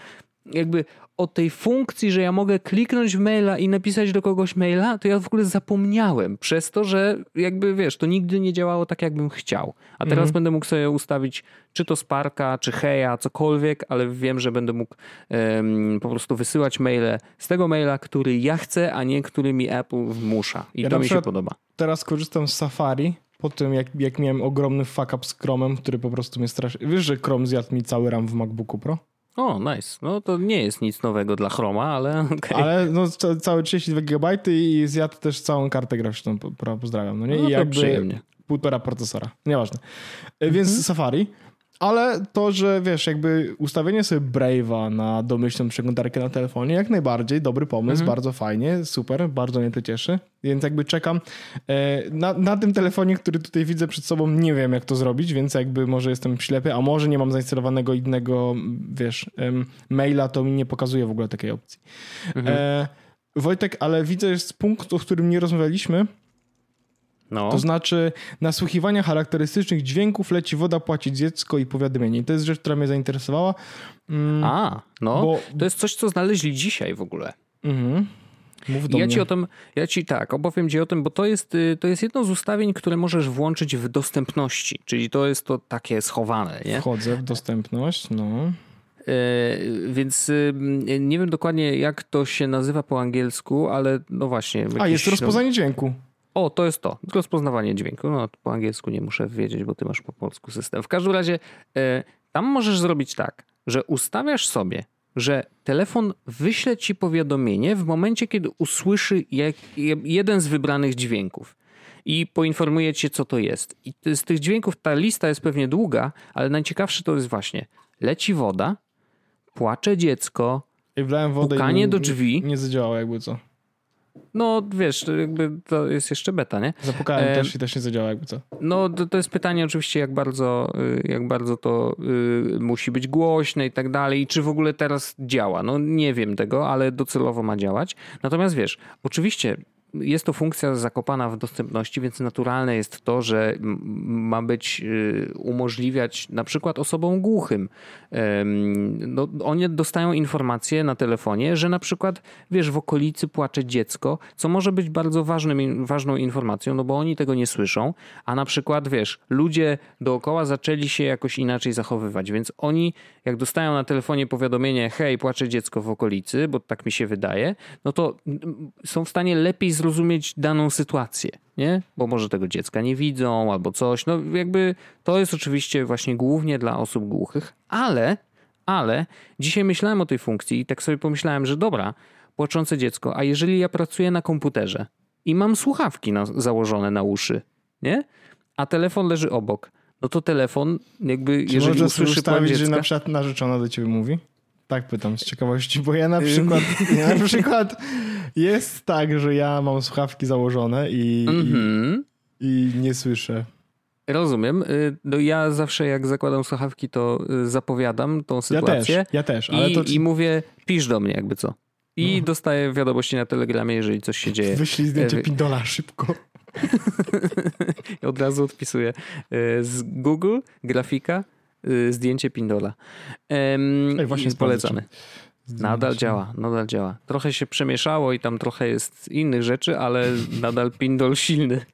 jakby o tej funkcji, że ja mogę kliknąć w maila i napisać do kogoś maila, to ja w ogóle zapomniałem przez to, że jakby wiesz, to nigdy nie działało tak, jakbym chciał. A teraz będę mógł sobie ustawić czy to Sparka, czy Heja, cokolwiek, ale wiem, że będę mógł em, po prostu wysyłać maile z tego maila, który ja chcę, a nie który mi Apple wmusza. I Ja to mi się podoba. Teraz korzystam z Safari po tym, jak, jak miałem ogromny fuck up z Chromem, który po prostu mnie strasznie... Wiesz, że Chrome zjadł mi cały RAM w MacBooku Pro? O, nice. No to nie jest nic nowego dla Chroma, ale okej. Ale no, ca- całe 32 GB i zjadł też całą kartę graficzną. Po- po- Pozdrawiam. No nie? No I jakby przyjemnie. półtora procesora. Nieważne. E, Więc Mhm. Safari. Ale to, że wiesz, jakby ustawienie sobie Brave'a na domyślną przeglądarkę na telefonie, jak najbardziej dobry pomysł, Mhm. bardzo fajnie, super, bardzo mnie to cieszy. Więc jakby czekam. E, Na, na tym telefonie, który tutaj widzę przed sobą, nie wiem jak to zrobić, więc jakby może jestem ślepy, a może nie mam zainstalowanego innego, wiesz, maila, to mi nie pokazuje w ogóle takiej opcji. Mhm. E, Wojtek, ale widzę, jest punkt, o którym nie rozmawialiśmy, No. to znaczy nasłuchiwania charakterystycznych dźwięków leci woda, płaci dziecko i powiadomienie. I to jest rzecz, która mnie zainteresowała. Mm, A, no. Bo- To jest coś, co znaleźli dzisiaj w ogóle. mhm. Mów do Ja mnie. ci o tym, ja ci tak, opowiem ci o tym, bo to jest, y, to jest jedno z ustawień, które możesz włączyć w dostępności, czyli to jest to takie schowane, nie? Wchodzę w dostępność, no. E, Więc y, nie wiem dokładnie, jak to się nazywa po angielsku, ale no właśnie. A, jakiś- jest rozpoznanie dźwięku. O, to jest to. Rozpoznawanie dźwięku. No, po angielsku nie muszę wiedzieć, bo ty masz po polsku system. W każdym razie e, tam możesz zrobić tak, że ustawiasz sobie, że telefon wyśle ci powiadomienie w momencie, kiedy usłyszy jak, jeden z wybranych dźwięków i poinformuje cię, co to jest. I z tych dźwięków ta lista jest pewnie długa, ale najciekawsze to jest właśnie leci woda, płacze dziecko, I wlałem wodę Pukanie i do drzwi. Nie zadziałało jakby co. no wiesz, to jakby to jest jeszcze beta, nie? Zapukałem Em, też i też nie zadziałało jakby co. No to, to jest pytanie oczywiście, jak bardzo, y, jak bardzo to y, musi być głośne i tak dalej, i czy w ogóle teraz działa. No nie wiem tego, ale docelowo ma działać. Natomiast wiesz, oczywiście jest to funkcja zakopana w dostępności, więc naturalne jest to, że ma być y, umożliwiać na przykład osobom głuchym. No, oni dostają informacje na telefonie, że na przykład, wiesz, w okolicy płacze dziecko, co może być bardzo ważnym, ważną informacją, no bo oni tego nie słyszą, a na przykład, wiesz, ludzie dookoła zaczęli się jakoś inaczej zachowywać, więc oni, jak dostają na telefonie powiadomienie, hej, płacze dziecko w okolicy, bo tak mi się wydaje, no to są w stanie lepiej zrozumieć daną sytuację, nie? Bo może tego dziecka nie widzą albo coś. No jakby to jest oczywiście właśnie głównie dla osób głuchych, ale, ale dzisiaj myślałem o tej funkcji i tak sobie pomyślałem, że dobra, płaczące dziecko, a jeżeli ja pracuję na komputerze i mam słuchawki na, założone na uszy, nie? A telefon leży obok, no to telefon jakby, Czy jeżeli usłyszy ustawić, dziecka, że na przykład narzeczona do ciebie mówi? Tak pytam z ciekawości, bo ja na przykład, ja na przykład jest tak, że ja mam słuchawki założone i, mm -hmm. i, i, nie słyszę. Rozumiem. Y, no ja zawsze jak zakładam słuchawki, to y, zapowiadam tą sytuację. Ja też, ja też. Ale i, to... I mówię, pisz do mnie jakby co. I no. dostaję wiadomości na telegramie, jeżeli coś się dzieje. Wyślij zdjęcie e, Pindola szybko. Od razu odpisuję. Z Google, grafika, Y, zdjęcie Pindola. Ej, właśnie polecamy. Nadal działa, nadal działa. Trochę się przemieszało i tam trochę jest innych rzeczy, ale nadal Pindol silny.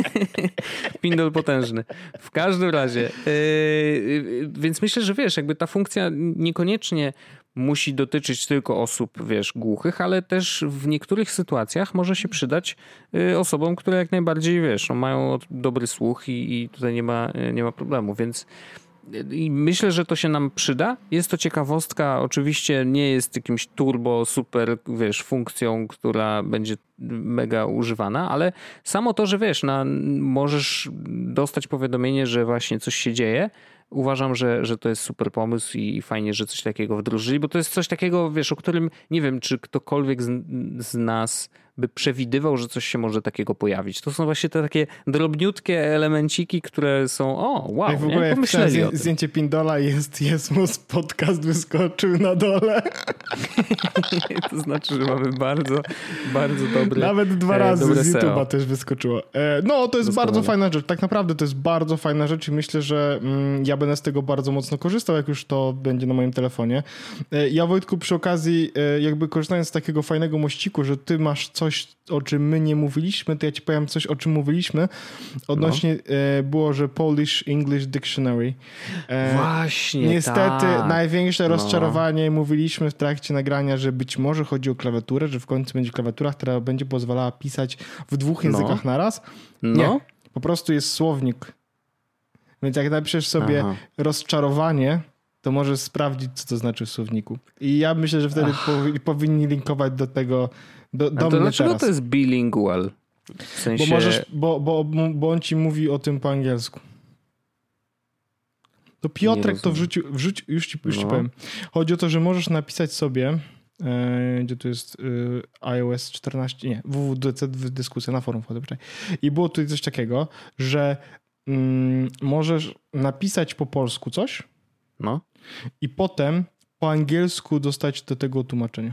Pindol potężny. W każdym razie. Yy, więc myślę, że wiesz, jakby ta funkcja niekoniecznie musi dotyczyć tylko osób, wiesz, głuchych, ale też w niektórych sytuacjach może się przydać y, osobom, które jak najbardziej, wiesz, no, mają dobry słuch i, i tutaj nie ma, nie ma problemu, więc i myślę, że to się nam przyda. Jest to ciekawostka, oczywiście nie jest jakimś turbo, super, wiesz, funkcją, która będzie mega używana, ale samo to, że wiesz, na, możesz dostać powiadomienie, że właśnie coś się dzieje, uważam, że, że to jest super pomysł i fajnie, że coś takiego wdrożyli, bo to jest coś takiego, wiesz, o którym nie wiem, czy ktokolwiek z, z nas by przewidywał, że coś się może takiego pojawić. To są właśnie te takie drobniutkie elemenciki, które są, o, wow, Jak w ogóle nie? jak zdjęcie Pindola jest, jest mu podcast wyskoczył na dole. to znaczy, że mamy bardzo, bardzo dobry Nawet dwa e, razy z YouTube'a też wyskoczyło. E, no, to jest Doskonale. bardzo fajna rzecz. Tak naprawdę to jest bardzo fajna rzecz i myślę, że mm, ja będę z tego bardzo mocno korzystał, jak już to będzie na moim telefonie. E, ja, Wojtku, przy okazji, jakby korzystając z takiego fajnego mościku, że ty masz coś coś, o czym my nie mówiliśmy, to ja ci powiem coś, o czym mówiliśmy. Odnośnie no. e, było, że Polish English Dictionary. E, Właśnie, Niestety tak. największe no. rozczarowanie mówiliśmy w trakcie nagrania, że być może chodzi o klawiaturę, że w końcu będzie klawiatura, która będzie pozwalała pisać w dwóch no. językach no. naraz. Nie, no. po prostu jest słownik. Więc jak napiszesz sobie Aha. rozczarowanie, to możesz sprawdzić, co to znaczy w słowniku. I ja myślę, że wtedy powinni linkować do tego do, do to dlaczego teraz. to jest bilingual? W sensie... Bo, możesz, bo, bo, bo on ci mówi o tym po angielsku. To Piotrek to wrzucił, wrzucił już, ci, już no. ci powiem. Chodzi o to, że możesz napisać sobie, e, gdzie tu jest e, iOS 14, nie, WWDC dyskusja na forum wchodzę, I było tutaj coś takiego, że mm, możesz napisać po polsku coś no. i potem po angielsku dostać do tego tłumaczenie.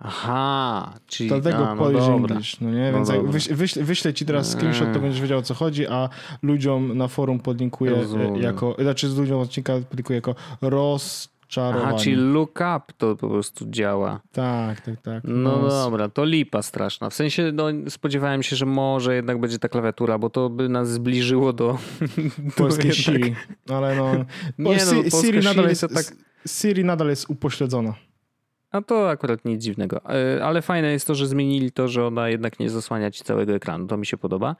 Aha, czyli... Dlatego a, no Polish English, no nie? No Więc wyś, wyślę, wyślę ci teraz screenshot, to będziesz wiedział o co chodzi, a ludziom na forum podlinkuję e, Rozumiem. jako, znaczy z ludziom odcinka podlinkuję jako rozczarowanie. Aha, czyli look up to po prostu działa. Tak, tak, tak. No, no dobra, to lipa straszna. W sensie no, spodziewałem się, że może jednak będzie ta klawiatura, bo to by nas zbliżyło do... Polskiej Siri, ale no... Nie, no, Siri nadal jest, tak... Siri nadal jest upośledzona. A to akurat nic dziwnego. E, ale fajne jest to, że zmienili to, że ona jednak nie zasłania ci całego ekranu. To mi się podoba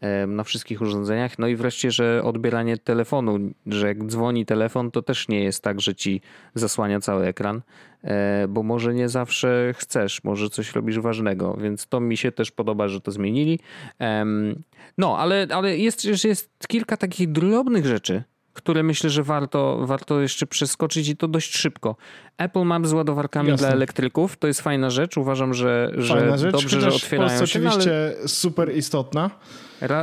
e, na wszystkich urządzeniach. No i wreszcie, że odbieranie telefonu, że jak dzwoni telefon, to też nie jest tak, że ci zasłania cały ekran, e, bo może nie zawsze chcesz, może coś robisz ważnego, więc to mi się też podoba, że to zmienili. No, ale, ale jest, jest kilka takich drobnych rzeczy, które myślę, że warto, warto jeszcze przeskoczyć i to dość szybko. Apple Map z ładowarkami Jasne. dla elektryków to jest fajna rzecz. Uważam, że, że rzecz, dobrze, że otwierają się. oczywiście ale... super istotna.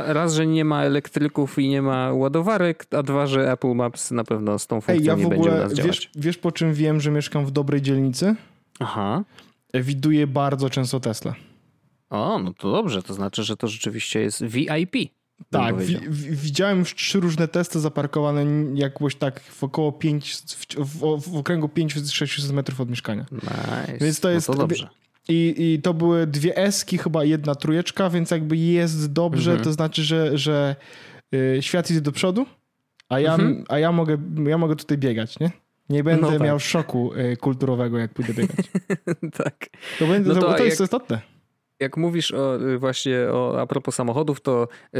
Raz, że nie ma elektryków i nie ma ładowarek, a dwa, że Apple Maps na pewno z tą funkcją Ej, ja nie będzie u nas działać. Wiesz, wiesz po czym wiem, że mieszkam w dobrej dzielnicy? Aha. Widuję bardzo często Tesla. O, no to dobrze, to znaczy, że to rzeczywiście jest VIP. Tak, wi widziałem już trzy różne testy zaparkowane jakoś tak w około 5, w, w, w okręgu 5-600 metrów od mieszkania. Nice. Więc to jest... No to dobrze. I, I to były dwie eski, chyba jedna trójeczka, więc jakby jest dobrze, mhm. to znaczy, że, że y, świat idzie do przodu, a ja, mhm. a ja, mogę, ja mogę tutaj biegać, nie? Nie będę no tak. miał szoku y, kulturowego, jak pójdę biegać. tak. To, będzie, no to, to, to jest jak... istotne jak mówisz o, y, właśnie o, a propos samochodów, to y,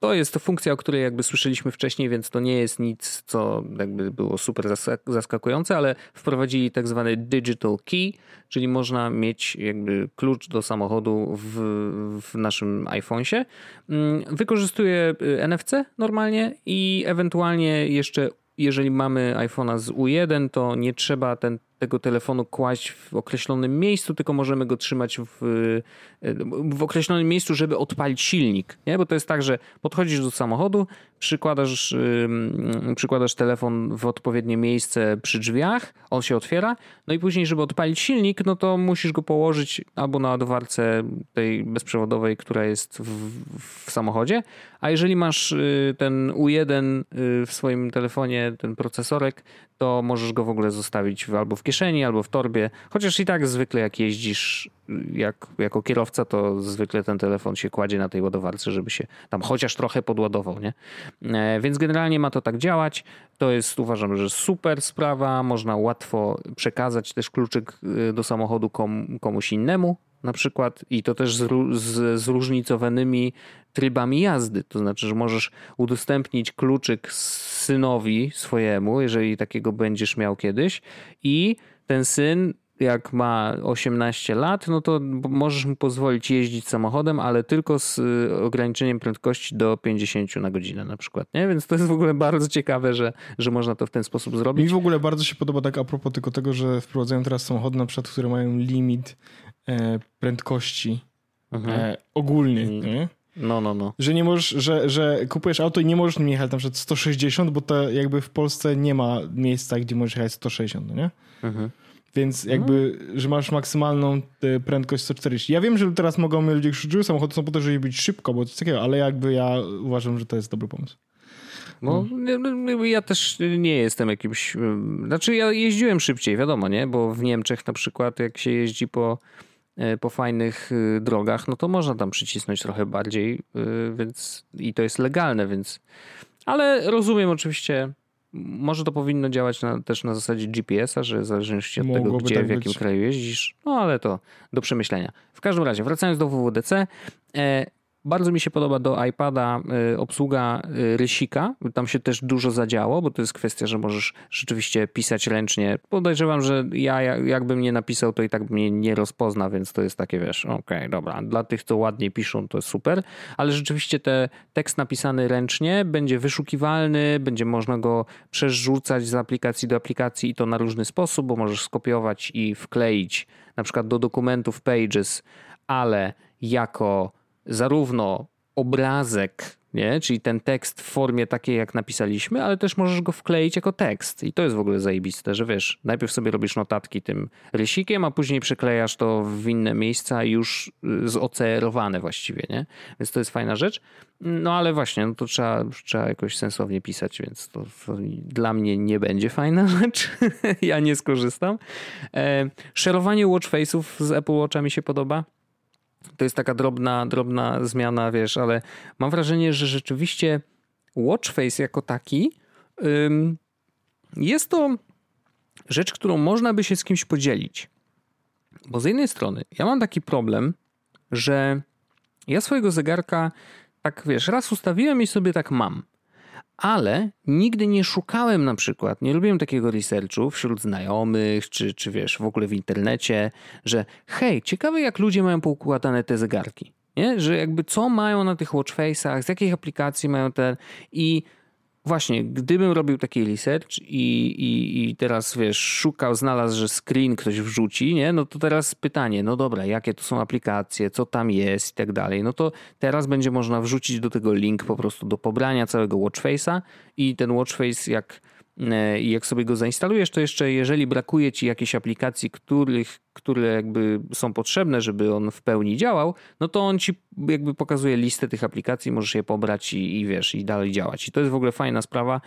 to jest to funkcja, o której jakby słyszeliśmy wcześniej, więc to nie jest nic, co jakby było super zaskakujące, ale wprowadzili tak zwany digital key, czyli można mieć jakby klucz do samochodu w, w naszym iPhone'sie. Mm, wykorzystuje y, NFC normalnie i ewentualnie jeszcze jeżeli mamy iPhone'a z U1, to nie trzeba ten tego telefonu kłaść w określonym miejscu, tylko możemy go trzymać w, w określonym miejscu, żeby odpalić silnik. Nie? Bo to jest tak, że podchodzisz do samochodu, przykładasz, przykładasz telefon w odpowiednie miejsce przy drzwiach, on się otwiera, no i później, żeby odpalić silnik, no to musisz go położyć albo na ładowarce tej bezprzewodowej, która jest w, w samochodzie, a jeżeli masz y, ten U1 y, w swoim telefonie, ten procesorek, to możesz go w ogóle zostawić albo w kieszeni, albo w torbie. Chociaż i tak zwykle jak jeździsz jak, jako kierowca, to zwykle ten telefon się kładzie na tej ładowarce, żeby się tam chociaż trochę podładował, nie? E, więc generalnie ma to tak działać. To jest uważam, że super sprawa. Można łatwo przekazać też kluczyk y, do samochodu komuś innemu, na przykład, i to też z, zróżnicowanymi trybami jazdy. To znaczy, że możesz udostępnić kluczyk synowi swojemu, jeżeli takiego będziesz miał kiedyś, i ten syn jak ma 18 lat, no to możesz mu pozwolić jeździć samochodem, ale tylko z y, ograniczeniem prędkości do 50 na godzinę na przykład, nie? Więc to jest w ogóle bardzo ciekawe, że, że można to w ten sposób zrobić. Mi w ogóle bardzo się podoba tak a propos tylko tego, że wprowadzają teraz samochody na przykład, które mają limit prędkości mhm. e, ogólnie, mm. nie? No, no, no. Że nie możesz, że, że kupujesz auto i nie możesz nim jechać na przykład 160, bo to jakby w Polsce nie ma miejsca, gdzie możesz jechać 160, no nie? Mhm. Więc jakby, mhm. że masz maksymalną e, prędkość 140. Ja wiem, że teraz mogą ludzie krzyczeć, samochody są po to, żeby być szybko, bo coś takiego, ale jakby ja uważam, że to jest dobry pomysł. No, no, ja też nie jestem jakimś. Znaczy, ja jeździłem szybciej, wiadomo, nie? Bo w Niemczech na przykład, jak się jeździ po, e, po fajnych y, drogach, no to można tam przycisnąć trochę bardziej, y, więc i to jest legalne, więc. Ale rozumiem oczywiście może to powinno działać na, też na zasadzie GPS-a, że w zależności od Mogłoby tego, gdzie, tak w jakim być. kraju jeździsz, no ale to do przemyślenia. W każdym razie, wracając do WWDC, e, bardzo mi się podoba do iPada y, obsługa y, rysika. Tam się też dużo zadziało, bo to jest kwestia, że możesz rzeczywiście pisać ręcznie. Podejrzewam, że ja jakbym nie napisał, to i tak mnie nie rozpozna, więc to jest takie, wiesz, okej, okay, dobra. Dla tych, co ładnie piszą, to jest super, ale rzeczywiście ten tekst napisany ręcznie będzie wyszukiwalny, będzie można go przerzucać z aplikacji do aplikacji i to na różny sposób, bo możesz skopiować i wkleić na przykład do dokumentów Pages, ale jako zarówno obrazek, nie? czyli ten tekst w formie takiej, jak napisaliśmy, ale też możesz go wkleić jako tekst. I to jest w ogóle zajebiste, że wiesz, najpierw sobie robisz notatki tym rysikiem, a później przyklejasz to w inne miejsca już y, zocerowane właściwie, nie? Więc to jest fajna rzecz. No ale właśnie, no to trzeba, trzeba jakoś sensownie pisać, więc to, to dla mnie nie będzie fajna rzecz. ja nie skorzystam. E, szerowanie watchface'ów z Apple Watcha mi się podoba to jest taka drobna, drobna zmiana, wiesz, ale mam wrażenie, że rzeczywiście Watchface jako taki ym, jest to rzecz, którą można by się z kimś podzielić. Bo z jednej strony ja mam taki problem, że ja swojego zegarka tak wiesz, raz ustawiłem i sobie tak mam ale nigdy nie szukałem na przykład, nie lubiłem takiego researchu wśród znajomych, czy, czy wiesz, w ogóle w internecie, że hej, ciekawe jak ludzie mają poukładane te zegarki, nie? Że jakby co mają na tych watchface'ach, z jakich aplikacji mają te i właśnie, gdybym robił taki research i, i, i teraz wiesz, szukał, znalazł, że screen ktoś wrzuci, nie? No to teraz pytanie, no dobra, jakie to są aplikacje, co tam jest i tak dalej. No to teraz będzie można wrzucić do tego link po prostu do pobrania całego watchface'a i ten watchface jak I jak sobie go zainstalujesz, to jeszcze jeżeli brakuje ci jakiejś aplikacji, których, które jakby są potrzebne, żeby on w pełni działał, no to on ci jakby pokazuje listę tych aplikacji, możesz je pobrać i, i wiesz, i dalej działać. I to jest w ogóle fajna sprawa.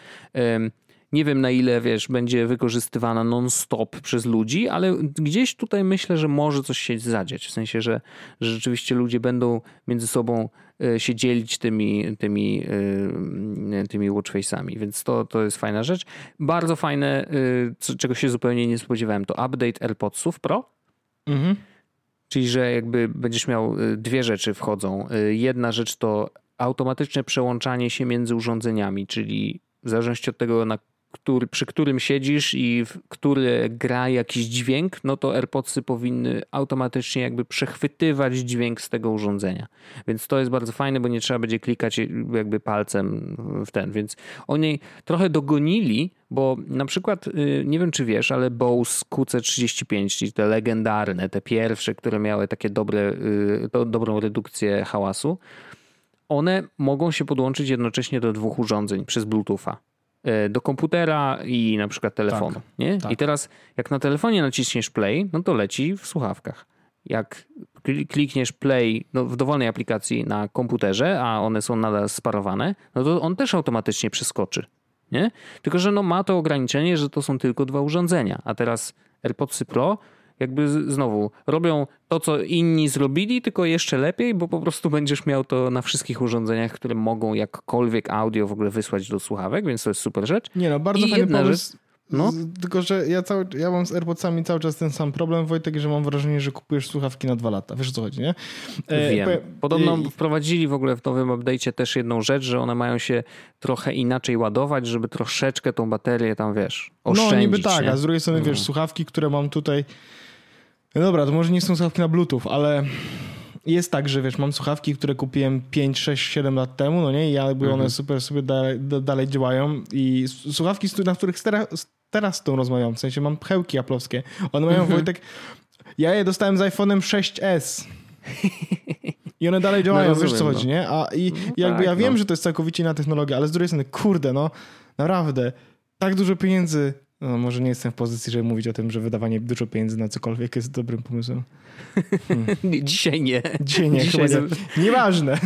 Nie wiem na ile, wiesz, będzie wykorzystywana non-stop przez ludzi, ale gdzieś tutaj myślę, że może coś się zadziać. W sensie, że, że rzeczywiście ludzie będą między sobą e, się dzielić tymi, tymi, e, tymi watchface'ami, więc to, to jest fajna rzecz. Bardzo fajne, e, czego się zupełnie nie spodziewałem, to update AirPodsów Pro. Mhm. Czyli, że jakby będziesz miał dwie rzeczy wchodzą. Jedna rzecz to automatyczne przełączanie się między urządzeniami, czyli w zależności od tego, na który, przy którym siedzisz i w, który gra jakiś dźwięk, no to AirPodsy powinny automatycznie jakby przechwytywać dźwięk z tego urządzenia. Więc to jest bardzo fajne, bo nie trzeba będzie klikać jakby palcem w ten. Więc oni trochę dogonili, bo na przykład, y, nie wiem czy wiesz, ale Bose QC35, czyli te legendarne, te pierwsze, które miały takie dobre, y, dobrą redukcję hałasu, one mogą się podłączyć jednocześnie do dwóch urządzeń przez Bluetootha. E, do komputera i na przykład telefonu. Tak, nie? Tak. I teraz jak na telefonie naciśniesz play, no to leci w słuchawkach. Jak klikniesz play no, w dowolnej aplikacji na komputerze, a one są nadal sparowane, no to on też automatycznie przeskoczy. Nie? Tylko, że no ma to ograniczenie, że to są tylko dwa urządzenia. A teraz AirPodsy Pro jakby znowu robią to, co inni zrobili, tylko jeszcze lepiej, bo po prostu będziesz miał to na wszystkich urządzeniach, które mogą jakkolwiek audio w ogóle wysłać do słuchawek, więc to jest super rzecz. Nie no, bardzo I fajny pomysł. Rzecz, no. Tylko, że ja, cały, ja mam z AirPodsami cały czas ten sam problem, Wojtek, że mam wrażenie, że kupujesz słuchawki na dwa lata. Wiesz o co chodzi, nie? E, Wiem. Podobno I... wprowadzili w ogóle w nowym update'cie też jedną rzecz, że one mają się trochę inaczej ładować, żeby troszeczkę tą baterię tam, wiesz, oszczędzić. No niby tak, nie? a z drugiej strony, no. wiesz, słuchawki, które mam tutaj no dobra, to może nie są słuchawki na Bluetooth, ale jest tak, że wiesz, mam słuchawki, które kupiłem 5, 6, 7 lat temu, no nie? I jakby mhm. one super sobie dalej, dalej działają i słuchawki, na których teraz, teraz z tą rozmawiam, w sensie mam pchełki aplowskie. One mają, mhm. Wojtek, ja je dostałem z iPhone'em 6S. I one dalej działają, no wiesz co chodzi, no. nie? A i no jakby tak, ja wiem, no. że to jest całkowicie inna technologia, ale z drugiej strony, kurde, no naprawdę, tak dużo pieniędzy no, może nie jestem w pozycji, żeby mówić o tym, że wydawanie dużo pieniędzy na cokolwiek jest dobrym pomysłem. Hmm. Dzisiaj nie. Dzisiaj nie, Dzisiaj chyba nie. Nieważne.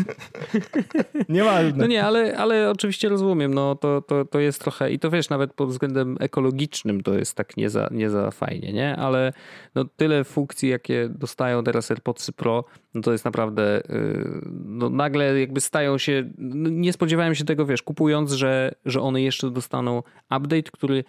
Nieważne. No nie, ale, ale oczywiście rozumiem, no to, to, to jest trochę, i to wiesz, nawet pod względem ekologicznym to jest tak nie za, nie za fajnie, nie? Ale no tyle funkcji, jakie dostają teraz AirPodsy Pro, no to jest naprawdę, y, no nagle jakby stają się, no nie spodziewałem się tego, wiesz, kupując, że, że one jeszcze dostaną update, który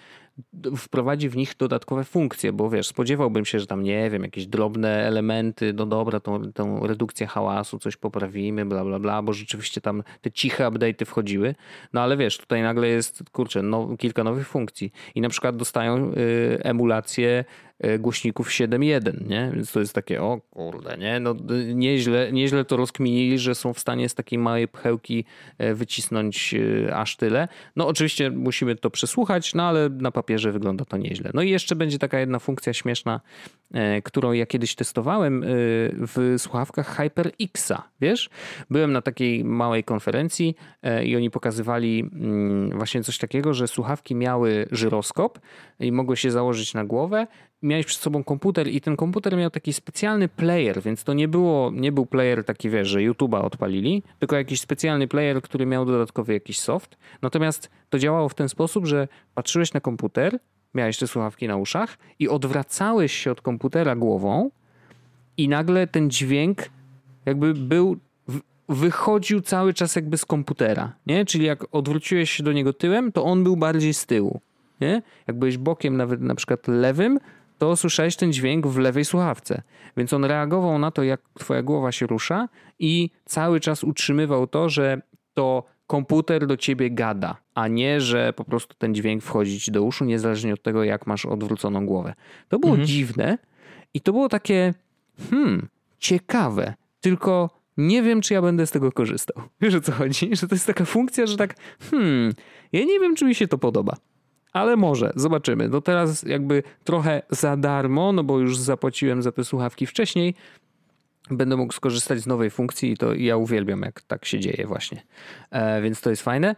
wprowadzi w nich dodatkowe funkcje, bo wiesz, spodziewałbym się, że tam nie wiem, jakieś drobne elementy, no dobra, tą, tą redukcję hałasu, coś poprawimy, bla, bla, bla, bo rzeczywiście tam te ciche update'y wchodziły, no ale wiesz, tutaj nagle jest, kurczę, no, kilka nowych funkcji. I na przykład dostają y, emulację głośników 7.1, nie? Więc to jest takie, o kurde, nie? No, nieźle, nieźle to rozkminili, że są w stanie z takiej małej pchełki e, wycisnąć e, aż tyle. No oczywiście musimy to przesłuchać, no ale na papierze wygląda to nieźle. No i jeszcze będzie taka jedna funkcja śmieszna, którą ja kiedyś testowałem w słuchawkach HyperXa, wiesz? Byłem na takiej małej konferencji i oni pokazywali mm, właśnie coś takiego, że słuchawki miały żyroskop i mogły się założyć na głowę miałeś przed sobą komputer i ten komputer miał taki specjalny player, więc to nie, było, nie był player taki, wiesz, że YouTube'a odpalili, tylko jakiś specjalny player, który miał dodatkowy jakiś soft. Natomiast to działało w ten sposób, że patrzyłeś na komputer, miałeś te słuchawki na uszach i odwracałeś się od komputera głową i nagle ten dźwięk jakby był wychodził cały czas jakby z komputera, nie? Czyli jak odwróciłeś się do niego tyłem, to on był bardziej z tyłu, nie? Jak byłeś bokiem nawet na przykład lewym, to słyszałeś ten dźwięk w lewej słuchawce. Więc on reagował na to, jak twoja głowa się rusza i cały czas utrzymywał to, że to komputer do ciebie gada, a nie, że po prostu ten dźwięk wchodzi ci do uszu, niezależnie od tego, jak masz odwróconą głowę. To było mhm. dziwne i to było takie, hmm, ciekawe, tylko nie wiem, czy ja będę z tego korzystał. Wiesz o co chodzi? Że to jest taka funkcja, że tak, hmm, ja nie wiem, czy mi się to podoba ale może, zobaczymy. No teraz jakby trochę za darmo, no bo już zapłaciłem za te słuchawki wcześniej, będę mógł skorzystać z nowej funkcji i to ja uwielbiam, jak tak się dzieje właśnie. E, więc to jest fajne.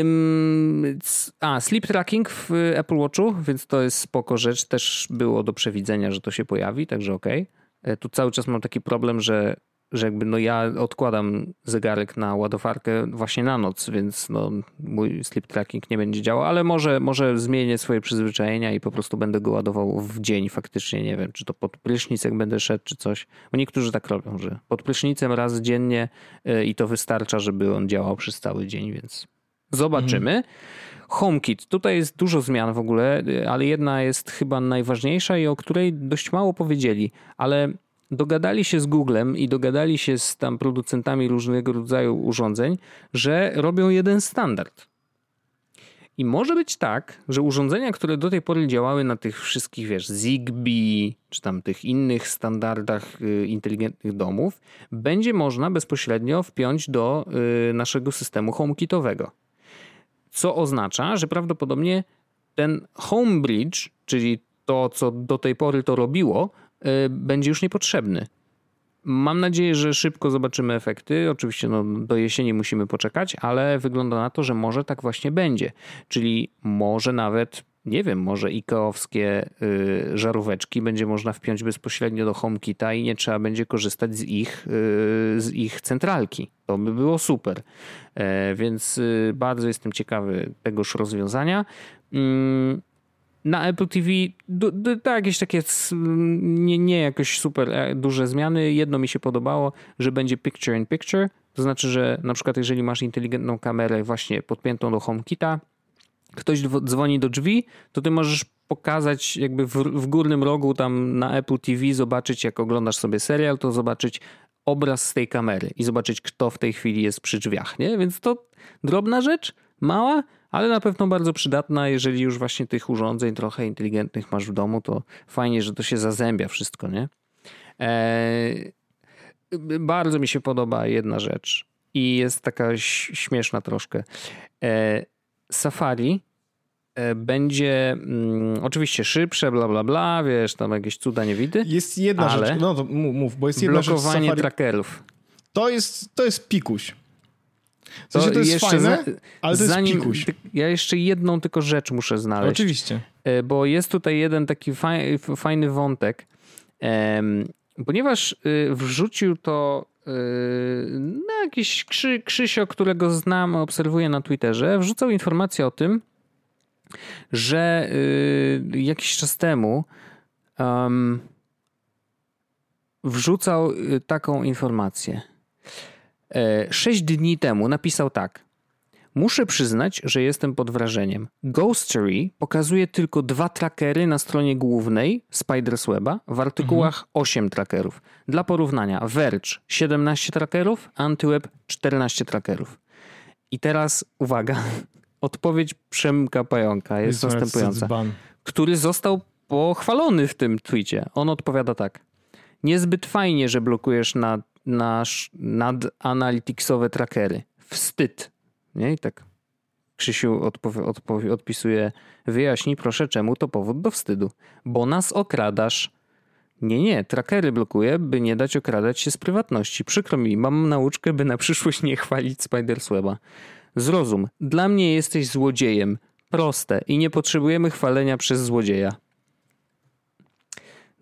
Ym, a, sleep tracking w Apple Watchu, więc to jest spoko rzecz. Też było do przewidzenia, że to się pojawi, także okej. Okay. Tu cały czas mam taki problem, że że jakby no ja odkładam zegarek na ładowarkę właśnie na noc, więc no mój sleep tracking nie będzie działał, ale może, może zmienię swoje przyzwyczajenia i po prostu będę go ładował w dzień faktycznie, nie wiem, czy to pod prysznic jak będę szedł, czy coś. Bo niektórzy tak robią, że pod prysznicem raz dziennie y, i to wystarcza, żeby on działał przez cały dzień, więc zobaczymy. Mhm. HomeKit. Tutaj jest dużo zmian w ogóle, y, ale jedna jest chyba najważniejsza i o której dość mało powiedzieli, ale dogadali się z Googlem i dogadali się z tam producentami różnego rodzaju urządzeń, że robią jeden standard. I może być tak, że urządzenia, które do tej pory działały na tych wszystkich, wiesz, Zigbee, czy tam tych innych standardach y, inteligentnych domów, będzie można bezpośrednio wpiąć do y, naszego systemu HomeKitowego. Co oznacza, że prawdopodobnie ten HomeBridge, czyli to, co do tej pory to robiło, będzie już niepotrzebny. Mam nadzieję, że szybko zobaczymy efekty. Oczywiście no, do jesieni musimy poczekać, ale wygląda na to, że może tak właśnie będzie. Czyli może nawet, nie wiem, może ikeowskie y, żaróweczki będzie można wpiąć bezpośrednio do HomeKita i nie trzeba będzie korzystać z ich, y, z ich centralki. To by było super. E, więc y, bardzo jestem ciekawy tegoż rozwiązania. Na Apple TV to jakieś takie nie, nie jakoś super e, duże zmiany. Jedno mi się podobało, że będzie picture in picture. To znaczy, że na przykład jeżeli masz inteligentną kamerę właśnie podpiętą do HomeKita, ktoś dzwoni do drzwi, to ty możesz pokazać jakby w, w górnym rogu tam na Apple TV, zobaczyć jak oglądasz sobie serial, to zobaczyć obraz z tej kamery i zobaczyć kto w tej chwili jest przy drzwiach, nie? Więc to drobna rzecz, mała, ale na pewno bardzo przydatna, jeżeli już właśnie tych urządzeń trochę inteligentnych masz w domu, to fajnie, że to się zazębia wszystko, nie? Eee, bardzo mi się podoba jedna rzecz i jest taka śmieszna troszkę. Eee, Safari e, będzie mm, oczywiście szybsze, bla, bla, bla, wiesz, tam jakieś cuda nie widy. Jest jedna rzecz, no to mów, bo jest jedna blokowanie rzecz Blokowanie trackerów. To jest, to jest pikuś. To, to jest jeszcze fajne, za, ale to zanim, jest pikuś. Ja jeszcze jedną tylko rzecz muszę znaleźć. Oczywiście. E, bo jest tutaj jeden taki fajny wątek. Ponieważ y, wrzucił to y, na jakiś Krzy, Krzysio, którego znam, obserwuję na Twitterze, wrzucał informację o tym, że y, jakiś czas temu um, wrzucał taką informację – sześć dni temu napisał tak. Muszę przyznać, że jestem pod wrażeniem. Ghostery pokazuje tylko dwa trackery na stronie głównej Spidersweba, w artykułach mhm. 8 trackerów. Dla porównania Verge 17 trackerów, Antyweb 14 trackerów. I teraz uwaga, odpowiedź Przemka Pająka jest następująca, który został pochwalony w tym tweetie. On odpowiada tak. Niezbyt fajnie, że blokujesz na nasz nadanalyticsowe trackery. Wstyd. Nie? I tak Krzysiu odpisuje, wyjaśnij proszę, czemu to powód do wstydu. Bo nas okradasz. Nie, nie, trackery blokuję, by nie dać okradać się z prywatności. Przykro mi, mam nauczkę, by na przyszłość nie chwalić Spidersweba. Zrozum, dla mnie jesteś złodziejem. Proste i nie potrzebujemy chwalenia przez złodzieja.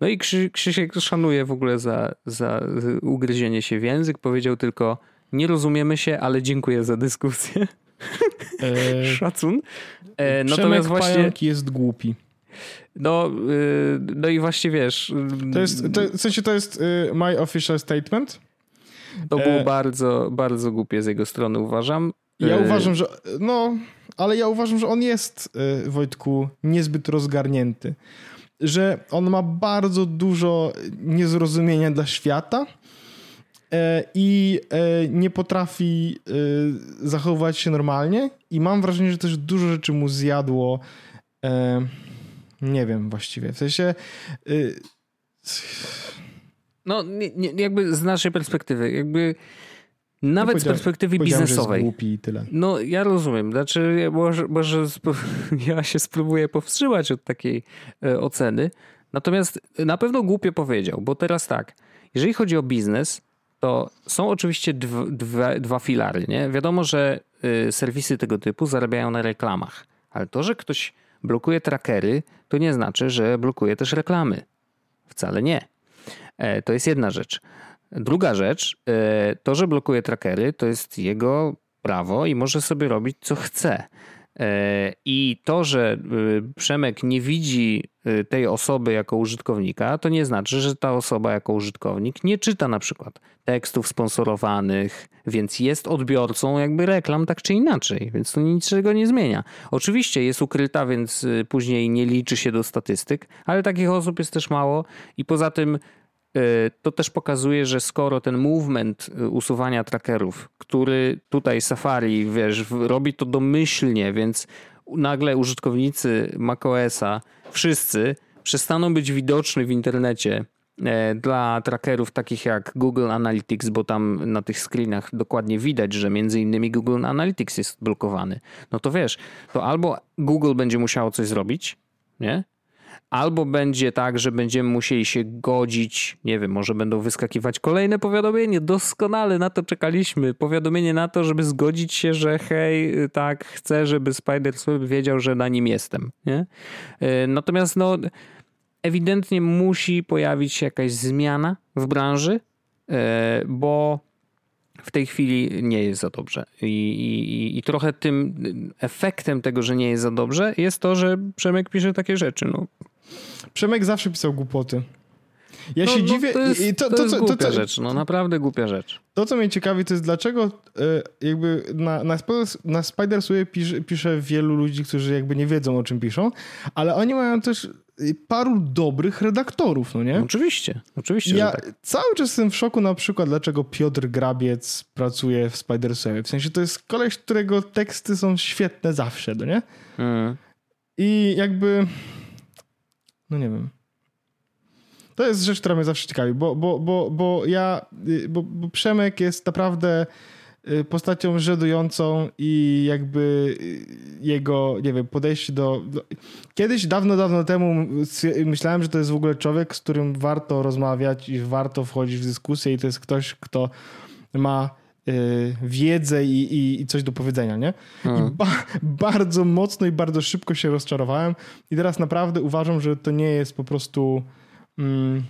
No i Krzy, Krzysiek szanuje w ogóle za, za ugryzienie się w język. Powiedział tylko, nie rozumiemy się, ale dziękuję za dyskusję. E... Szacun. E, natomiast właśnie jest głupi. No, y, no i właśnie wiesz. To jest, to, w sensie to jest y, my official statement. To było e... bardzo, bardzo głupie z jego strony, uważam. Ja uważam, że. No, ale ja uważam, że on jest, y, Wojtku, niezbyt rozgarnięty że on ma bardzo dużo niezrozumienia dla świata e, i e, nie potrafi e, zachowywać się normalnie. I mam wrażenie, że też dużo rzeczy mu zjadło nie wiem właściwie, w sensie no jakby z naszej perspektywy, jakby nawet z perspektywy biznesowej. głupi i tyle. No ja rozumiem. Znaczy, może, może ja się spróbuję powstrzymać od takiej e, oceny. Natomiast na pewno głupio powiedział, bo teraz tak, jeżeli chodzi o biznes, to są oczywiście dwa, dwa, dwa filary. Nie? Wiadomo, że y, serwisy tego typu zarabiają na reklamach, ale to, że ktoś blokuje trackery, to nie znaczy, że blokuje też reklamy. Wcale nie. E, to jest jedna rzecz. Druga rzecz, e, to, że blokuje trackery, to jest jego prawo i może sobie robić co chce. E, I to, że Przemek nie widzi tej osoby jako użytkownika, to nie znaczy, że ta osoba jako użytkownik nie czyta na przykład tekstów sponsorowanych, więc jest odbiorcą jakby reklam tak czy inaczej, więc to niczego nie zmienia. Oczywiście jest ukryta, więc później nie liczy się do statystyk, ale takich osób jest też mało i poza tym to też pokazuje, że skoro ten movement y, usuwania trackerów, który tutaj Safari, wiesz, robi to domyślnie, więc nagle użytkownicy macOSa, wszyscy przestaną być widoczni w internecie e, dla trackerów takich jak Google Analytics, bo tam na tych screenach dokładnie widać, że między innymi Google Analytics jest blokowany. No to wiesz, to albo Google będzie musiało coś zrobić, nie? Albo będzie tak, że będziemy musieli się godzić, nie wiem, może będą wyskakiwać kolejne powiadomienie, doskonale na to czekaliśmy. Powiadomienie na to, żeby zgodzić się, że hej, tak, chcę, żeby Spider wiedział, że na nim jestem. Nie? E, natomiast no, ewidentnie musi pojawić się jakaś zmiana w branży, e, bo w tej chwili nie jest za dobrze. I, i, I, trochę tym efektem tego, że nie jest za dobrze, jest to, że Przemek pisze takie rzeczy. No. Przemek zawsze pisał głupoty. Ja no, się no, dziwię. To jest, i to, to, to jest głupia to, rzecz, no naprawdę głupia rzecz. To, co mnie ciekawi, to jest dlaczego e, jakby na, na, na Spider pisze, pisze wielu ludzi, którzy jakby nie wiedzą, o czym piszą, ale oni mają też paru dobrych redaktorów, no nie? Oczywiście, oczywiście. Ja tak. cały czas jestem w szoku na przykład, dlaczego Piotr Grabiec pracuje w Spider-Sobie. W sensie to jest koleś, którego teksty są świetne zawsze, no nie? Mm. I jakby... No nie wiem. To jest rzecz, która mnie zawsze ciekawi, bo, bo, bo, bo ja, y, bo, bo Przemek jest naprawdę y, postacią żenującą i jakby y, jego, nie wiem, podejście do, do... Kiedyś, dawno, dawno temu myślałem, że to jest w ogóle człowiek, z którym warto rozmawiać i warto wchodzić w dyskusję i to jest ktoś, kto ma wiedzę i, i, i, coś do powiedzenia, nie? I ba bardzo mocno i bardzo szybko się rozczarowałem i teraz naprawdę uważam, że to nie jest po prostu mm,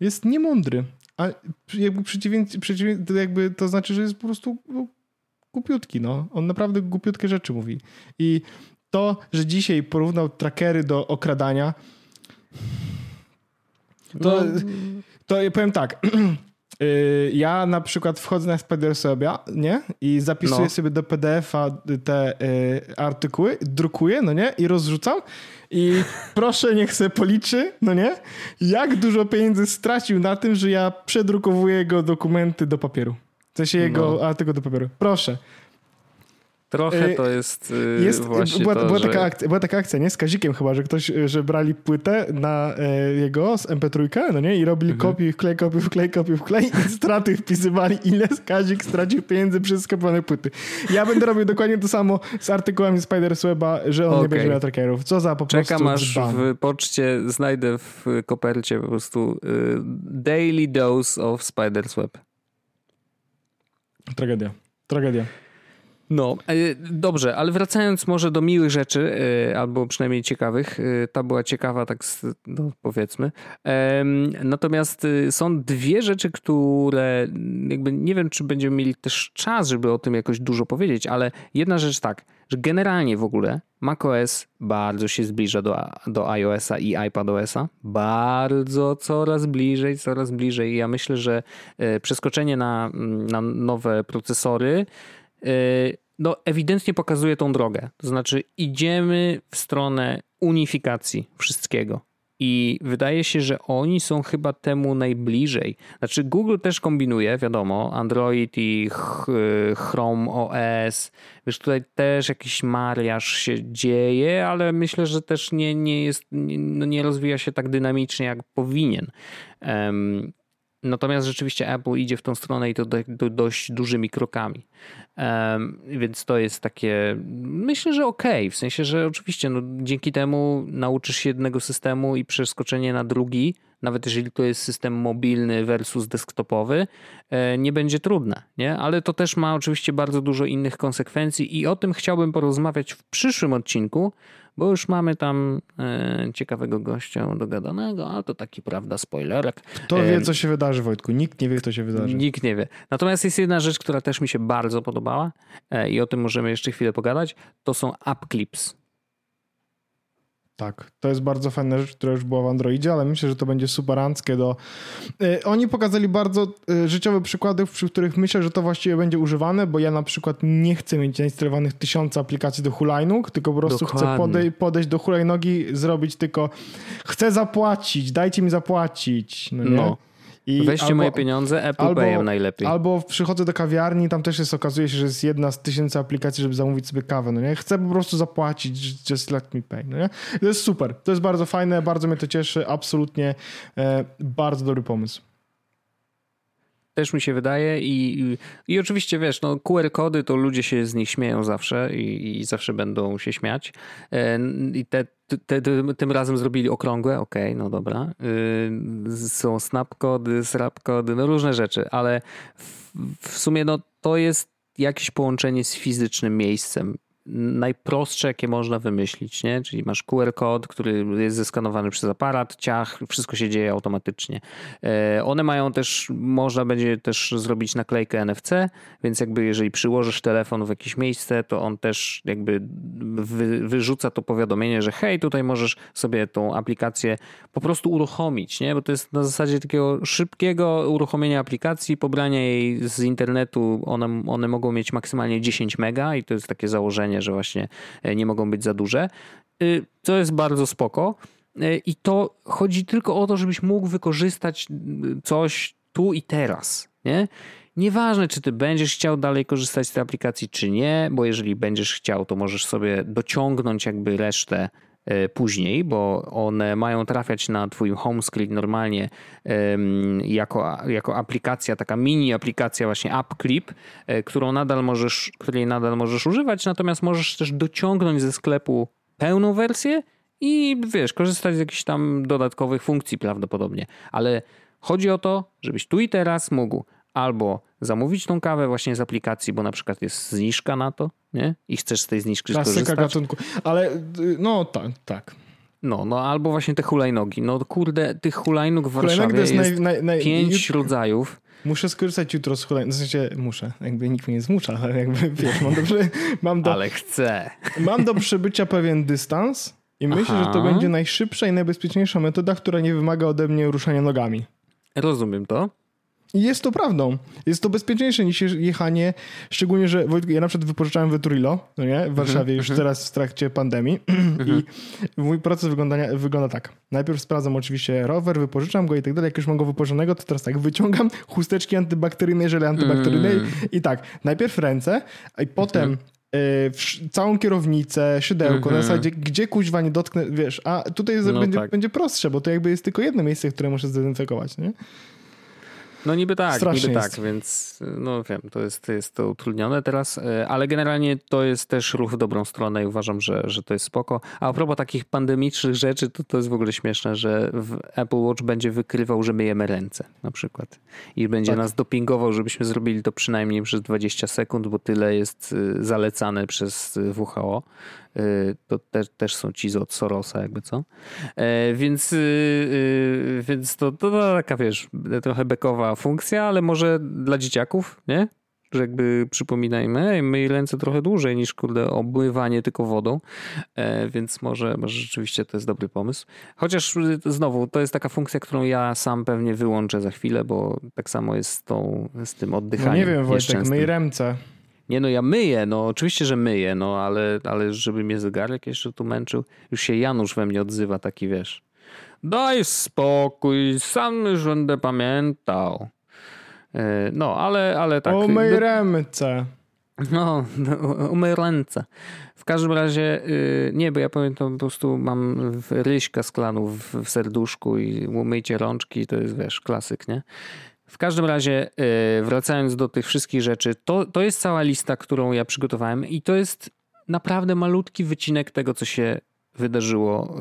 jest niemądry. A jakby przeciwieństwo, przeciwię, jakby to znaczy, że jest po prostu no, głupiutki, no. On naprawdę głupiutkie rzeczy mówi. I to, że dzisiaj porównał trackery do okradania, to, no. to ja powiem tak. Y, ja na przykład wchodzę na Spider sobie, nie? I zapisuję no. sobie do PDF-a te y, artykuły, drukuję, no nie? I rozrzucam. I proszę, niech se policzy, no nie? Jak dużo pieniędzy stracił na tym, że ja przedrukowuję jego dokumenty do papieru. W sensie jego no. artykuł do papieru. Proszę. Trochę to jest, y, jest właśnie była, to, była, że... taka akcja, była taka akcja, nie? Z Kazikiem chyba, że ktoś, y, że brali płytę na e, jego z MP3, no nie? I robili mhm. kopiuj, wklej, kopiuj, wklej, kopiuj, wklej i straty wpisywali, ile Kazik stracił pieniędzy przez skopiowane płyty. Ja będę robił dokładnie to samo z artykułami Spider-Sweba, że on okay. nie będzie miał trackerów. Co za po Czekam prostu Czekam aż w poczcie znajdę w kopercie po prostu y, daily dose of Spider-Sweb. Tragedia. Tragedia. No, e, dobrze, ale wracając może do miłych rzeczy, e, albo przynajmniej ciekawych, e, ta była ciekawa, tak no, powiedzmy. Natomiast są dwie rzeczy, które jakby nie wiem, czy będziemy mieli też czas, żeby o tym jakoś dużo powiedzieć, ale jedna rzecz tak, że generalnie w ogóle macOS bardzo się zbliża do, do iOS-a i iPadOS-a. Bardzo, coraz bliżej, coraz bliżej. Ja myślę, że przeskoczenie na, na nowe procesory Y, no, ewidentnie pokazuje tą drogę. To znaczy, idziemy w stronę unifikacji wszystkiego. I wydaje się, że oni są chyba temu najbliżej. Znaczy, Google też kombinuje, wiadomo, Android i Chrome OS. Wiesz, tutaj też jakiś mariaż się dzieje, ale myślę, że też nie, nie jest, nie, no nie rozwija się tak dynamicznie, jak powinien. Um, Natomiast rzeczywiście Apple idzie w tą stronę i to do, do dość dużymi krokami. Więc to jest takie, myślę, że okej, okay. w sensie, że oczywiście no, dzięki temu nauczysz się jednego systemu i przeskoczenie na drugi, nawet jeżeli to jest system mobilny versus desktopowy, e, nie będzie trudne, nie? Ale to też ma oczywiście bardzo dużo innych konsekwencji i o tym chciałbym porozmawiać w przyszłym odcinku, bo już mamy tam e, ciekawego gościa dogadanego, a to taki, prawda, spoilerek. Kto wie, co się wydarzy, Wojtku? Nikt nie wie, co się wydarzy. Nikt nie wie. Natomiast jest jedna rzecz, która też mi się bardzo podobała e, i o tym możemy jeszcze chwilę pogadać. To są app clips. Tak, to jest bardzo fajna rzecz, która już była w Androidzie, ale myślę, że to będzie superanckie do... Yy, oni pokazali bardzo yy, życiowe przykłady, przy których myślę, że to właściwie będzie używane, bo ja na przykład nie chcę mieć zainstalowanych tysiące aplikacji do hulajnóg, tylko po prostu Dokładnie. chcę podej podejść do hulajnogi, zrobić tylko chcę zapłacić, dajcie mi zapłacić. No, no. I Weźcie albo, moje pieniądze, Apple albo, Payem najlepiej. Albo przychodzę do kawiarni, tam też jest, okazuje się, że jest jedna z tysięcy aplikacji, żeby zamówić sobie kawę, no nie? Chcę po prostu zapłacić, just let me pay, no nie? To jest super, to jest bardzo fajne, bardzo mnie to cieszy, absolutnie e, bardzo dobry pomysł. Też mi się wydaje i, i, i, oczywiście wiesz, no QR-kody to ludzie się z nich śmieją zawsze i, i zawsze będą się śmiać. E, I te, tym razem zrobili okrągłe, okej, okay, no dobra. Y, są snapkody, srapkody, no różne rzeczy, ale w, w sumie no to jest jakieś połączenie z fizycznym miejscem najprostsze, jakie można wymyślić, nie? Czyli masz QR kod, który jest zeskanowany przez aparat, ciach, wszystko się dzieje automatycznie. E, one mają też, można będzie też zrobić naklejkę NFC, więc jakby jeżeli przyłożysz telefon w jakieś miejsce, to on też jakby wy, wyrzuca to powiadomienie, że hej, tutaj możesz sobie tą aplikację po prostu uruchomić, nie? Bo to jest na zasadzie takiego szybkiego uruchomienia aplikacji, pobrania jej z internetu, one, one mogą mieć maksymalnie 10 mega i to jest takie założenie, że właśnie e, nie mogą być za duże, y, co jest bardzo spoko. E, I to chodzi tylko o to, żebyś mógł wykorzystać coś tu i teraz. Nie? Nieważne, czy ty będziesz chciał dalej korzystać z tej aplikacji, czy nie, bo jeżeli będziesz chciał, to możesz sobie dociągnąć jakby resztę E, później, bo one mają trafiać na twój home screen normalnie jako, jako aplikacja, taka mini aplikacja właśnie App Clip, e, którą nadal możesz, której nadal możesz używać, natomiast możesz też dociągnąć ze sklepu pełną wersję i wiesz, korzystać z jakichś tam dodatkowych funkcji prawdopodobnie, ale chodzi o to, żebyś tu i teraz mógł albo zamówić tą kawę właśnie z aplikacji, bo na przykład jest zniżka na to, nie? I chcesz z tej zniżki Klasyka skorzystać. gatunku. Ale y, no tak, tak. No, no albo właśnie te hulajnogi. No kurde, tych hulajnóg w Warszawie jest, jest naj, naj, pięć rodzajów. Muszę skorzystać jutro z hulajnog. W sensie muszę. Jakby nikt mnie nie zmusza, ale jakby wiesz, mam dobrze. Mam do, ale chcę. Mam do przebycia pewien dystans i myślę, Aha. że to będzie najszybsza i najbezpieczniejsza metoda, która nie wymaga ode mnie ruszania nogami. Rozumiem to. I jest to prawdą. Jest to bezpieczniejsze niż jechanie, szczególnie, że ja na przykład wypożyczałem Veturilo, no nie, w mhm, Warszawie już mhm. teraz w trakcie pandemii i mój proces wyglądania, wygląda tak. Najpierw sprawdzam oczywiście rower, wypożyczam go i tak dalej. Jak już mam go wypożyczonego, to teraz tak wyciągam chusteczki antybakteryjne, żele antybakteryjne mm. i tak, najpierw ręce, a potem y, całą kierownicę, szydełko, na zasadzie, gdzie kuźwa nie dotknę, wiesz, a tutaj no będzie, tak. będzie prostsze, bo to jakby jest tylko jedno miejsce, które muszę zdezynfekować, nie? No niby tak, Strasznie niby jest. tak, więc no wiem, to jest, jest to utrudnione teraz, e, ale generalnie to jest też ruch w dobrą stronę i uważam, że, że to jest spoko. A, a propos takich pandemicznych rzeczy, to to jest w ogóle śmieszne, że Apple Watch będzie wykrywał, że myjemy ręce na przykład i będzie tak. nas dopingował, żebyśmy zrobili to przynajmniej przez 20 sekund, bo tyle jest y, zalecane przez y, WHO. Y, to te, też są ci od Sorosa, jakby co. E, więc, y, y, więc to, to taka, wiesz, trochę bekowa funkcja, ale może dla dzieciaków, nie? że jakby przypominajmy, myj ręce trochę dłużej niż kurde obływanie tylko wodą, e, więc może, może rzeczywiście to jest dobry pomysł. Chociaż znowu, to jest taka funkcja, którą ja sam pewnie wyłączę za chwilę, bo tak samo jest z, tą, z tym oddychaniem. No nie wiem Wojtek, myj ręce. Nie no, ja myję, no oczywiście, że myję, no ale, ale żeby mnie zegarek jeszcze tu męczył, już się Janusz we mnie odzywa, taki wiesz. Daj spokój, sam już będę pamiętał. E, no, ale, ale tak. Umyj ręce. No, umyj ręce. W każdym razie, yy, nie, bo ja pamiętam po prostu mam ryśka z klanów w, w serduszku i umyjcie rączki, to jest wiesz, klasyk, nie? W każdym razie, yy, wracając do tych wszystkich rzeczy, to, to jest cała lista, którą ja przygotowałem i to jest naprawdę malutki wycinek tego, co się wydarzyło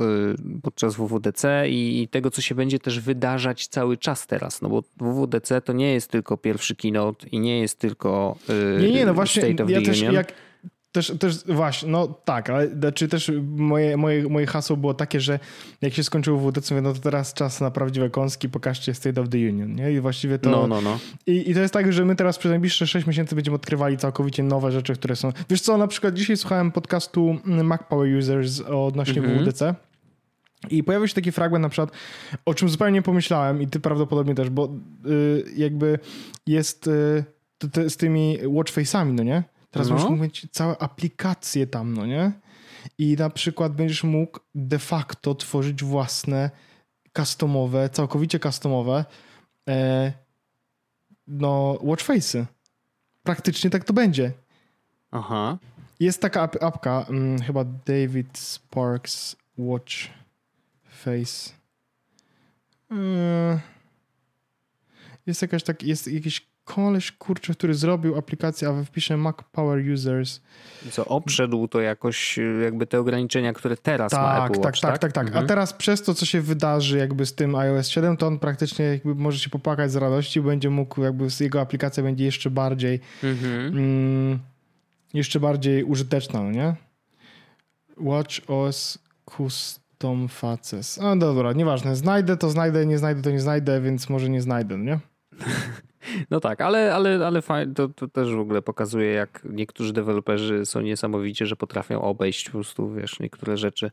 y, podczas WWDC i tego, co się będzie też wydarzać cały czas teraz. No bo WWDC to nie jest tylko pierwszy keynote i nie jest tylko y, nie, nie, no właśnie, State of ja the też Union. Jak, też, też właśnie, no tak, ale znaczy też moje, moje, moje hasło było takie, że jak się skończyło WWDC, mówię, no to teraz czas na prawdziwe kąski, pokażcie State of the Union, nie? I właściwie to... No, no, no. I, I to jest tak, że my teraz przez najbliższe 6 miesięcy będziemy odkrywali całkowicie nowe rzeczy, które są... Wiesz co, na przykład dzisiaj słuchałem podcastu Mac Power Users odnośnie Mhm. WWDC i pojawił się taki fragment na przykład, o czym zupełnie nie pomyślałem i ty prawdopodobnie też, bo y, jakby jest y, z tymi watchface'ami, no nie? Teraz No. mógł mieć całe aplikacje tam, no nie? I na przykład będziesz mógł de facto tworzyć własne customowe, całkowicie customowe e, no watchface'y. Praktycznie tak to będzie. Aha. Jest taka ap- apka, mm, chyba David Sparks Watch Face. Yy. Jest jakaś tak, jest jakiś koleś, kurczę, który zrobił aplikację, a we wpiszę Mac Power Users. Co, obszedł to jakoś jakby te ograniczenia, które teraz ma Tak, Apple tak, Watch, tak, tak, tak. Mhm. A teraz przez to, co się wydarzy jakby z tym iOS 7, to on praktycznie jakby może się popłakać z radości, będzie mógł, jakby jego aplikacja będzie jeszcze bardziej Mhm. mm, jeszcze bardziej użyteczna, no nie? Watch OS Custom Faces. A dobra, nieważne. Znajdę to znajdę, nie znajdę to nie znajdę, więc może nie znajdę, no nie? No tak, ale, ale, ale fajnie, to, to też w ogóle pokazuje, jak niektórzy deweloperzy są niesamowicie, że potrafią obejść po prostu, wiesz, niektóre rzeczy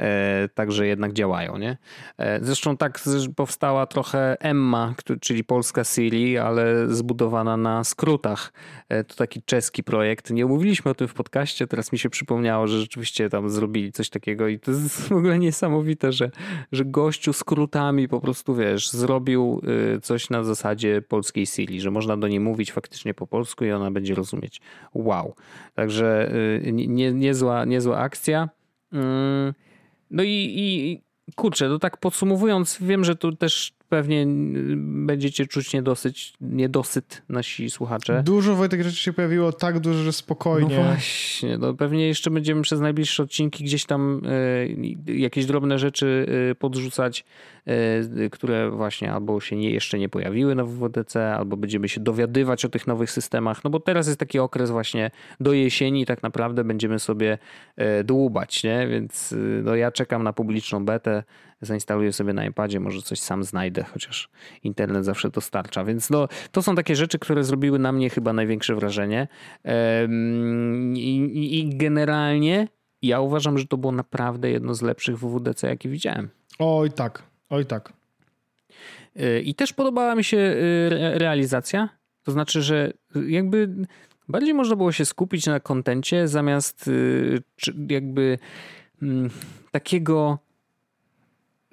e, tak, że jednak działają, nie? E, zresztą tak powstała trochę Emma, czyli polska Siri, ale zbudowana na skrótach. E, to taki czeski projekt. Nie mówiliśmy o tym w podcaście, teraz mi się przypomniało, że rzeczywiście tam zrobili coś takiego i to jest w ogóle niesamowite, że, że gościu skrótami po prostu, wiesz, zrobił y, coś na zasadzie polskiej Siri, że można do niej mówić faktycznie po polsku i ona będzie rozumieć. Wow. Także y, nie- nie, niezła, niezła akcja. Mm, No i, i kurczę, to tak podsumowując, wiem, że tu też pewnie y, będziecie czuć niedosyć, niedosyt nasi słuchacze. Dużo Wojtek rzeczy się pojawiło, tak dużo, że spokojnie. No właśnie, no pewnie jeszcze będziemy przez najbliższe odcinki gdzieś tam e, jakieś drobne rzeczy e, podrzucać, e, które właśnie albo się nie, jeszcze nie pojawiły na WWDC, albo będziemy się dowiadywać o tych nowych systemach, no bo teraz jest taki okres właśnie do jesieni tak naprawdę będziemy sobie dłubać, nie? Więc no ja czekam na publiczną betę, zainstaluję sobie na iPadzie, może coś sam znajdę, chociaż internet zawsze dostarcza. Więc no, to są takie rzeczy, które zrobiły na mnie chyba największe wrażenie. I, i- generalnie ja uważam, że to było naprawdę jedno z lepszych WWDC, jakie widziałem. Oj tak, oj tak. Y, I też podobała mi się re- realizacja. To znaczy, że jakby bardziej można było się skupić na kontencie zamiast czy- jakby mm, takiego.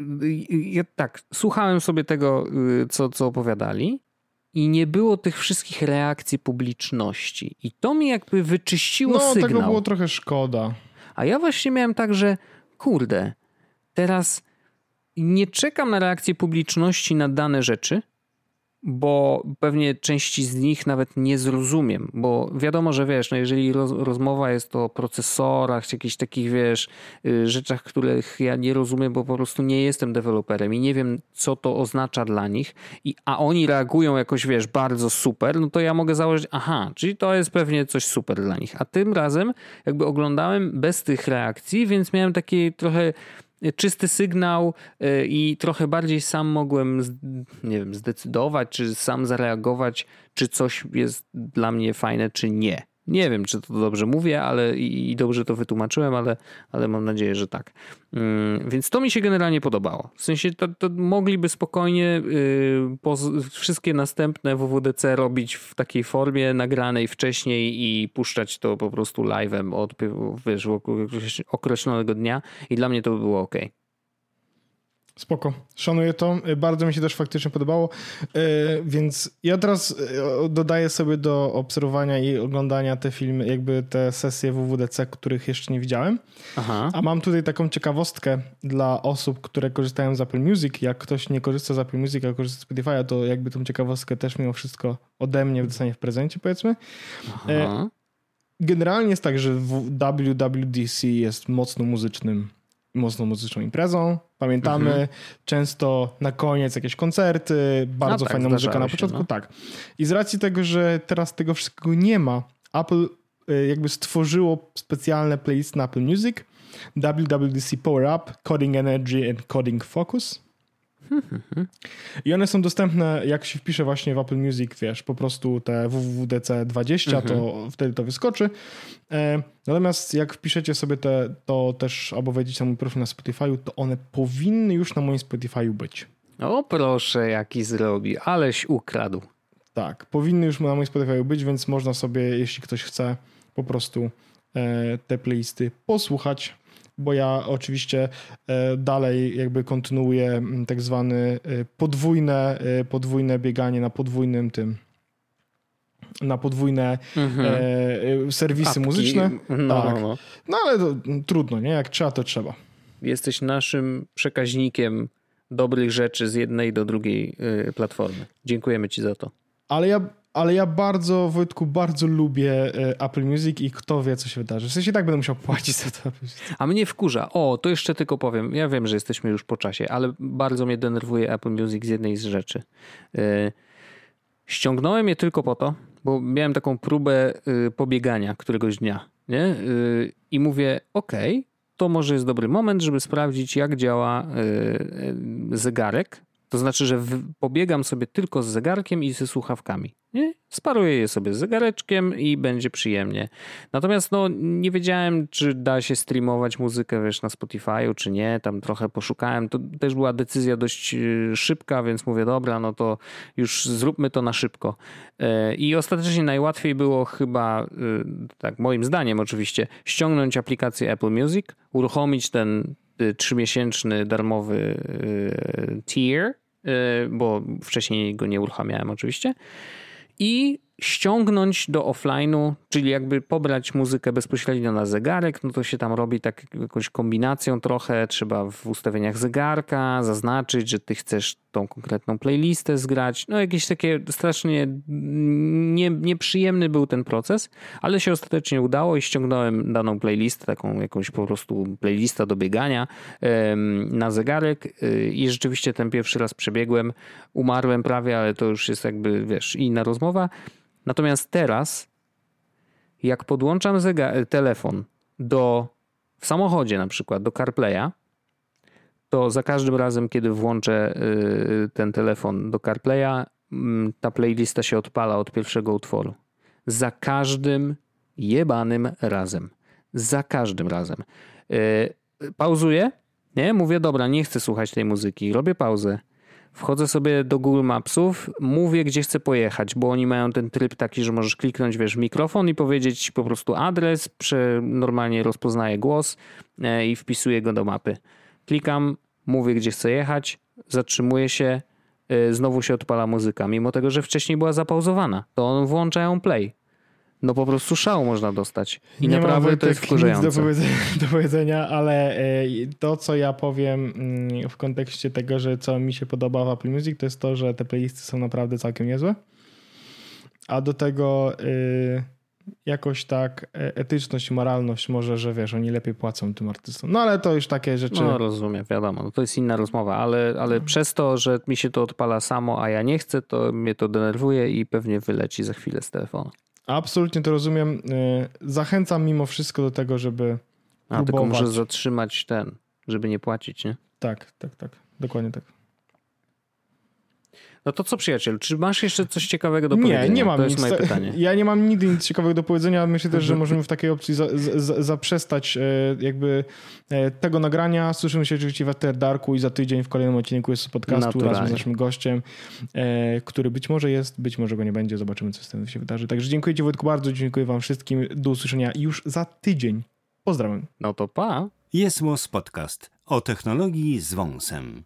Y, Ja tak, słuchałem sobie tego, y, co, co opowiadali. I nie było tych wszystkich reakcji publiczności. I to mi jakby wyczyściło No sygnał. tego było trochę szkoda. A ja właśnie miałem tak, że kurde, teraz nie czekam na reakcję publiczności na dane rzeczy, bo pewnie części z nich nawet nie zrozumiem, bo wiadomo, że wiesz, no jeżeli roz, rozmowa jest o procesorach, czy jakichś takich, wiesz, y, rzeczach, których ja nie rozumiem, bo po prostu nie jestem deweloperem i nie wiem, co to oznacza dla nich, i, a oni reagują jakoś, wiesz, bardzo super, no to ja mogę założyć, aha, czyli to jest pewnie coś super dla nich. A tym razem jakby oglądałem bez tych reakcji, więc miałem taki trochę czysty sygnał y, i trochę bardziej sam mogłem, nie wiem, zdecydować, czy sam zareagować, czy coś jest dla mnie fajne, czy nie. Nie wiem, czy to dobrze mówię, ale i dobrze to wytłumaczyłem, ale, ale mam nadzieję, że tak. Mm, Więc to mi się generalnie podobało. W sensie to, to mogliby spokojnie y, wszystkie następne WWDC robić w takiej formie nagranej wcześniej i puszczać to po prostu live'em od wiesz, określonego dnia i dla mnie to by było ok. Spoko, szanuję to. Bardzo mi się też faktycznie podobało. Więc ja teraz dodaję sobie do obserwowania i oglądania te filmy, jakby te sesje WWDC, których jeszcze nie widziałem. Aha. A mam tutaj taką ciekawostkę dla osób, które korzystają z Apple Music. Jak ktoś nie korzysta z Apple Music, a korzysta z Spotify'a, to jakby tą ciekawostkę też mimo wszystko ode mnie dostanie w prezencie, powiedzmy. Aha. Generalnie jest tak, że WWDC jest mocno muzycznym mocno muzyczną imprezą. Pamiętamy mhm. często na koniec jakieś koncerty, bardzo tak, fajna muzyka na początku. Się, no. Tak. I z racji tego, że teraz tego wszystkiego nie ma, Apple y, jakby stworzyło specjalne playlist na Apple Music, WWDC Power Up, Coding Energy and Coding Focus. I one są dostępne, jak się wpisze właśnie w Apple Music, wiesz, po prostu te WWDC 20, to mhm. wtedy to wyskoczy. E, natomiast jak wpiszecie sobie te, to też, albo wejdziecie na mój profil na Spotify, to one powinny już na moim Spotify być. O proszę, jaki zrobi, aleś ukradł. Tak, powinny już na moim Spotify być, więc można sobie, jeśli ktoś chce, po prostu e, te playlisty posłuchać bo ja oczywiście e, dalej jakby kontynuuję mm, tak zwane e, podwójne, e, podwójne bieganie na podwójnym tym na podwójne mhm. e, serwisy Apki. muzyczne. No, tak. no. no ale to, trudno, nie? Jak trzeba, to trzeba. Jesteś naszym przekaźnikiem dobrych rzeczy z jednej do drugiej platformy. Dziękujemy Ci za to. Ale ja ale ja bardzo, Wojtku, bardzo lubię e, Apple Music i kto wie, co się wydarzy. W sensie tak będę musiał płacić za to. A mnie wkurza. O, to jeszcze tylko powiem. Ja wiem, że jesteśmy już po czasie, ale bardzo mnie denerwuje Apple Music z jednej z rzeczy. E, ściągnąłem je tylko po to, bo miałem taką próbę e, pobiegania któregoś dnia. Nie? I mówię, okej, okay, to może jest dobry moment, żeby sprawdzić, jak działa zegarek. To znaczy, że pobiegam sobie tylko z zegarkiem i ze słuchawkami. Nie? Sparuję je sobie z zegareczkiem i będzie przyjemnie. Natomiast no, nie wiedziałem, czy da się streamować muzykę wiesz, na Spotify'u, czy nie. Tam trochę poszukałem. To też była decyzja dość y, szybka, więc mówię, dobra, no to już zróbmy to na szybko. E, I ostatecznie najłatwiej było chyba, y, tak moim zdaniem oczywiście, ściągnąć aplikację Apple Music, uruchomić ten trzymiesięczny darmowy tier, bo wcześniej go nie uruchamiałem oczywiście i ściągnąć do offline'u, czyli jakby pobrać muzykę bezpośrednio na zegarek, no to się tam robi tak jakąś kombinacją trochę, trzeba w ustawieniach zegarka zaznaczyć, że ty chcesz tą konkretną playlistę zgrać, no jakieś takie strasznie nie, nieprzyjemny był ten proces, ale się ostatecznie udało i ściągnąłem daną playlistę, taką jakąś po prostu playlista do biegania na zegarek y, i rzeczywiście ten pierwszy raz przebiegłem, umarłem prawie, ale to już jest jakby, wiesz, inna rozmowa, Natomiast teraz, jak podłączam telefon do, w samochodzie na przykład, do CarPlaya, to za każdym razem, kiedy włączę y, ten telefon do CarPlaya, mm, ta playlista się odpala od pierwszego utworu. Za każdym jebanym razem. Za każdym razem. Y, pauzuję, nie? Mówię, dobra, nie chcę słuchać tej muzyki. Robię pauzę. Wchodzę sobie do Google Mapsów, mówię, gdzie chcę pojechać, bo oni mają ten tryb taki, że możesz kliknąć, wiesz, mikrofon i powiedzieć po prostu adres, normalnie rozpoznaje głos e, i wpisuję go do mapy. Klikam, mówię, gdzie chcę jechać, zatrzymuję się, e, znowu się odpala muzyka, mimo tego, że wcześniej była zapauzowana. To on włącza ją play no po prostu szału można dostać. I nie naprawdę to jest wkurzające. Nic do powiedzenia, do powiedzenia, ale e, to, co ja powiem mm, w kontekście tego, że co mi się podoba w Apple Music, to jest to, że te playlisty są naprawdę całkiem niezłe. A do tego yy, jakoś tak e, etyczność, moralność może, że wiesz, oni lepiej płacą tym artystom. No ale to już takie rzeczy. No rozumiem, wiadomo, no, to jest inna rozmowa, ale, ale no. przez to, że mi się to odpala samo, a ja nie chcę, to mnie to denerwuje i pewnie wyleci za chwilę z telefonu. Absolutnie to rozumiem. Y, zachęcam mimo wszystko do tego, żeby A, próbować. tylko muszę zatrzymać ten, żeby nie płacić, nie? Tak, tak, tak. Dokładnie tak. No to co przyjaciel, czy masz jeszcze coś ciekawego do powiedzenia? Nie, nie mam to nic. moje pytanie. Ja nie mam nigdy nic ciekawego do powiedzenia. Myślę też, że mhm. możemy w takiej opcji za, za, zaprzestać e, jakby e, tego nagrania. Słyszymy się oczywiście w After Darku i za tydzień w kolejnym odcinku jest podcastu razem z naszym gościem, e, który być może jest, być może go nie będzie. Zobaczymy, co z tym się wydarzy. Także dziękuję Ci Wojtku bardzo, dziękuję Wam wszystkim. Do usłyszenia już za tydzień. Pozdrawiam. No to pa. Jest Podcast o technologii z wąsem.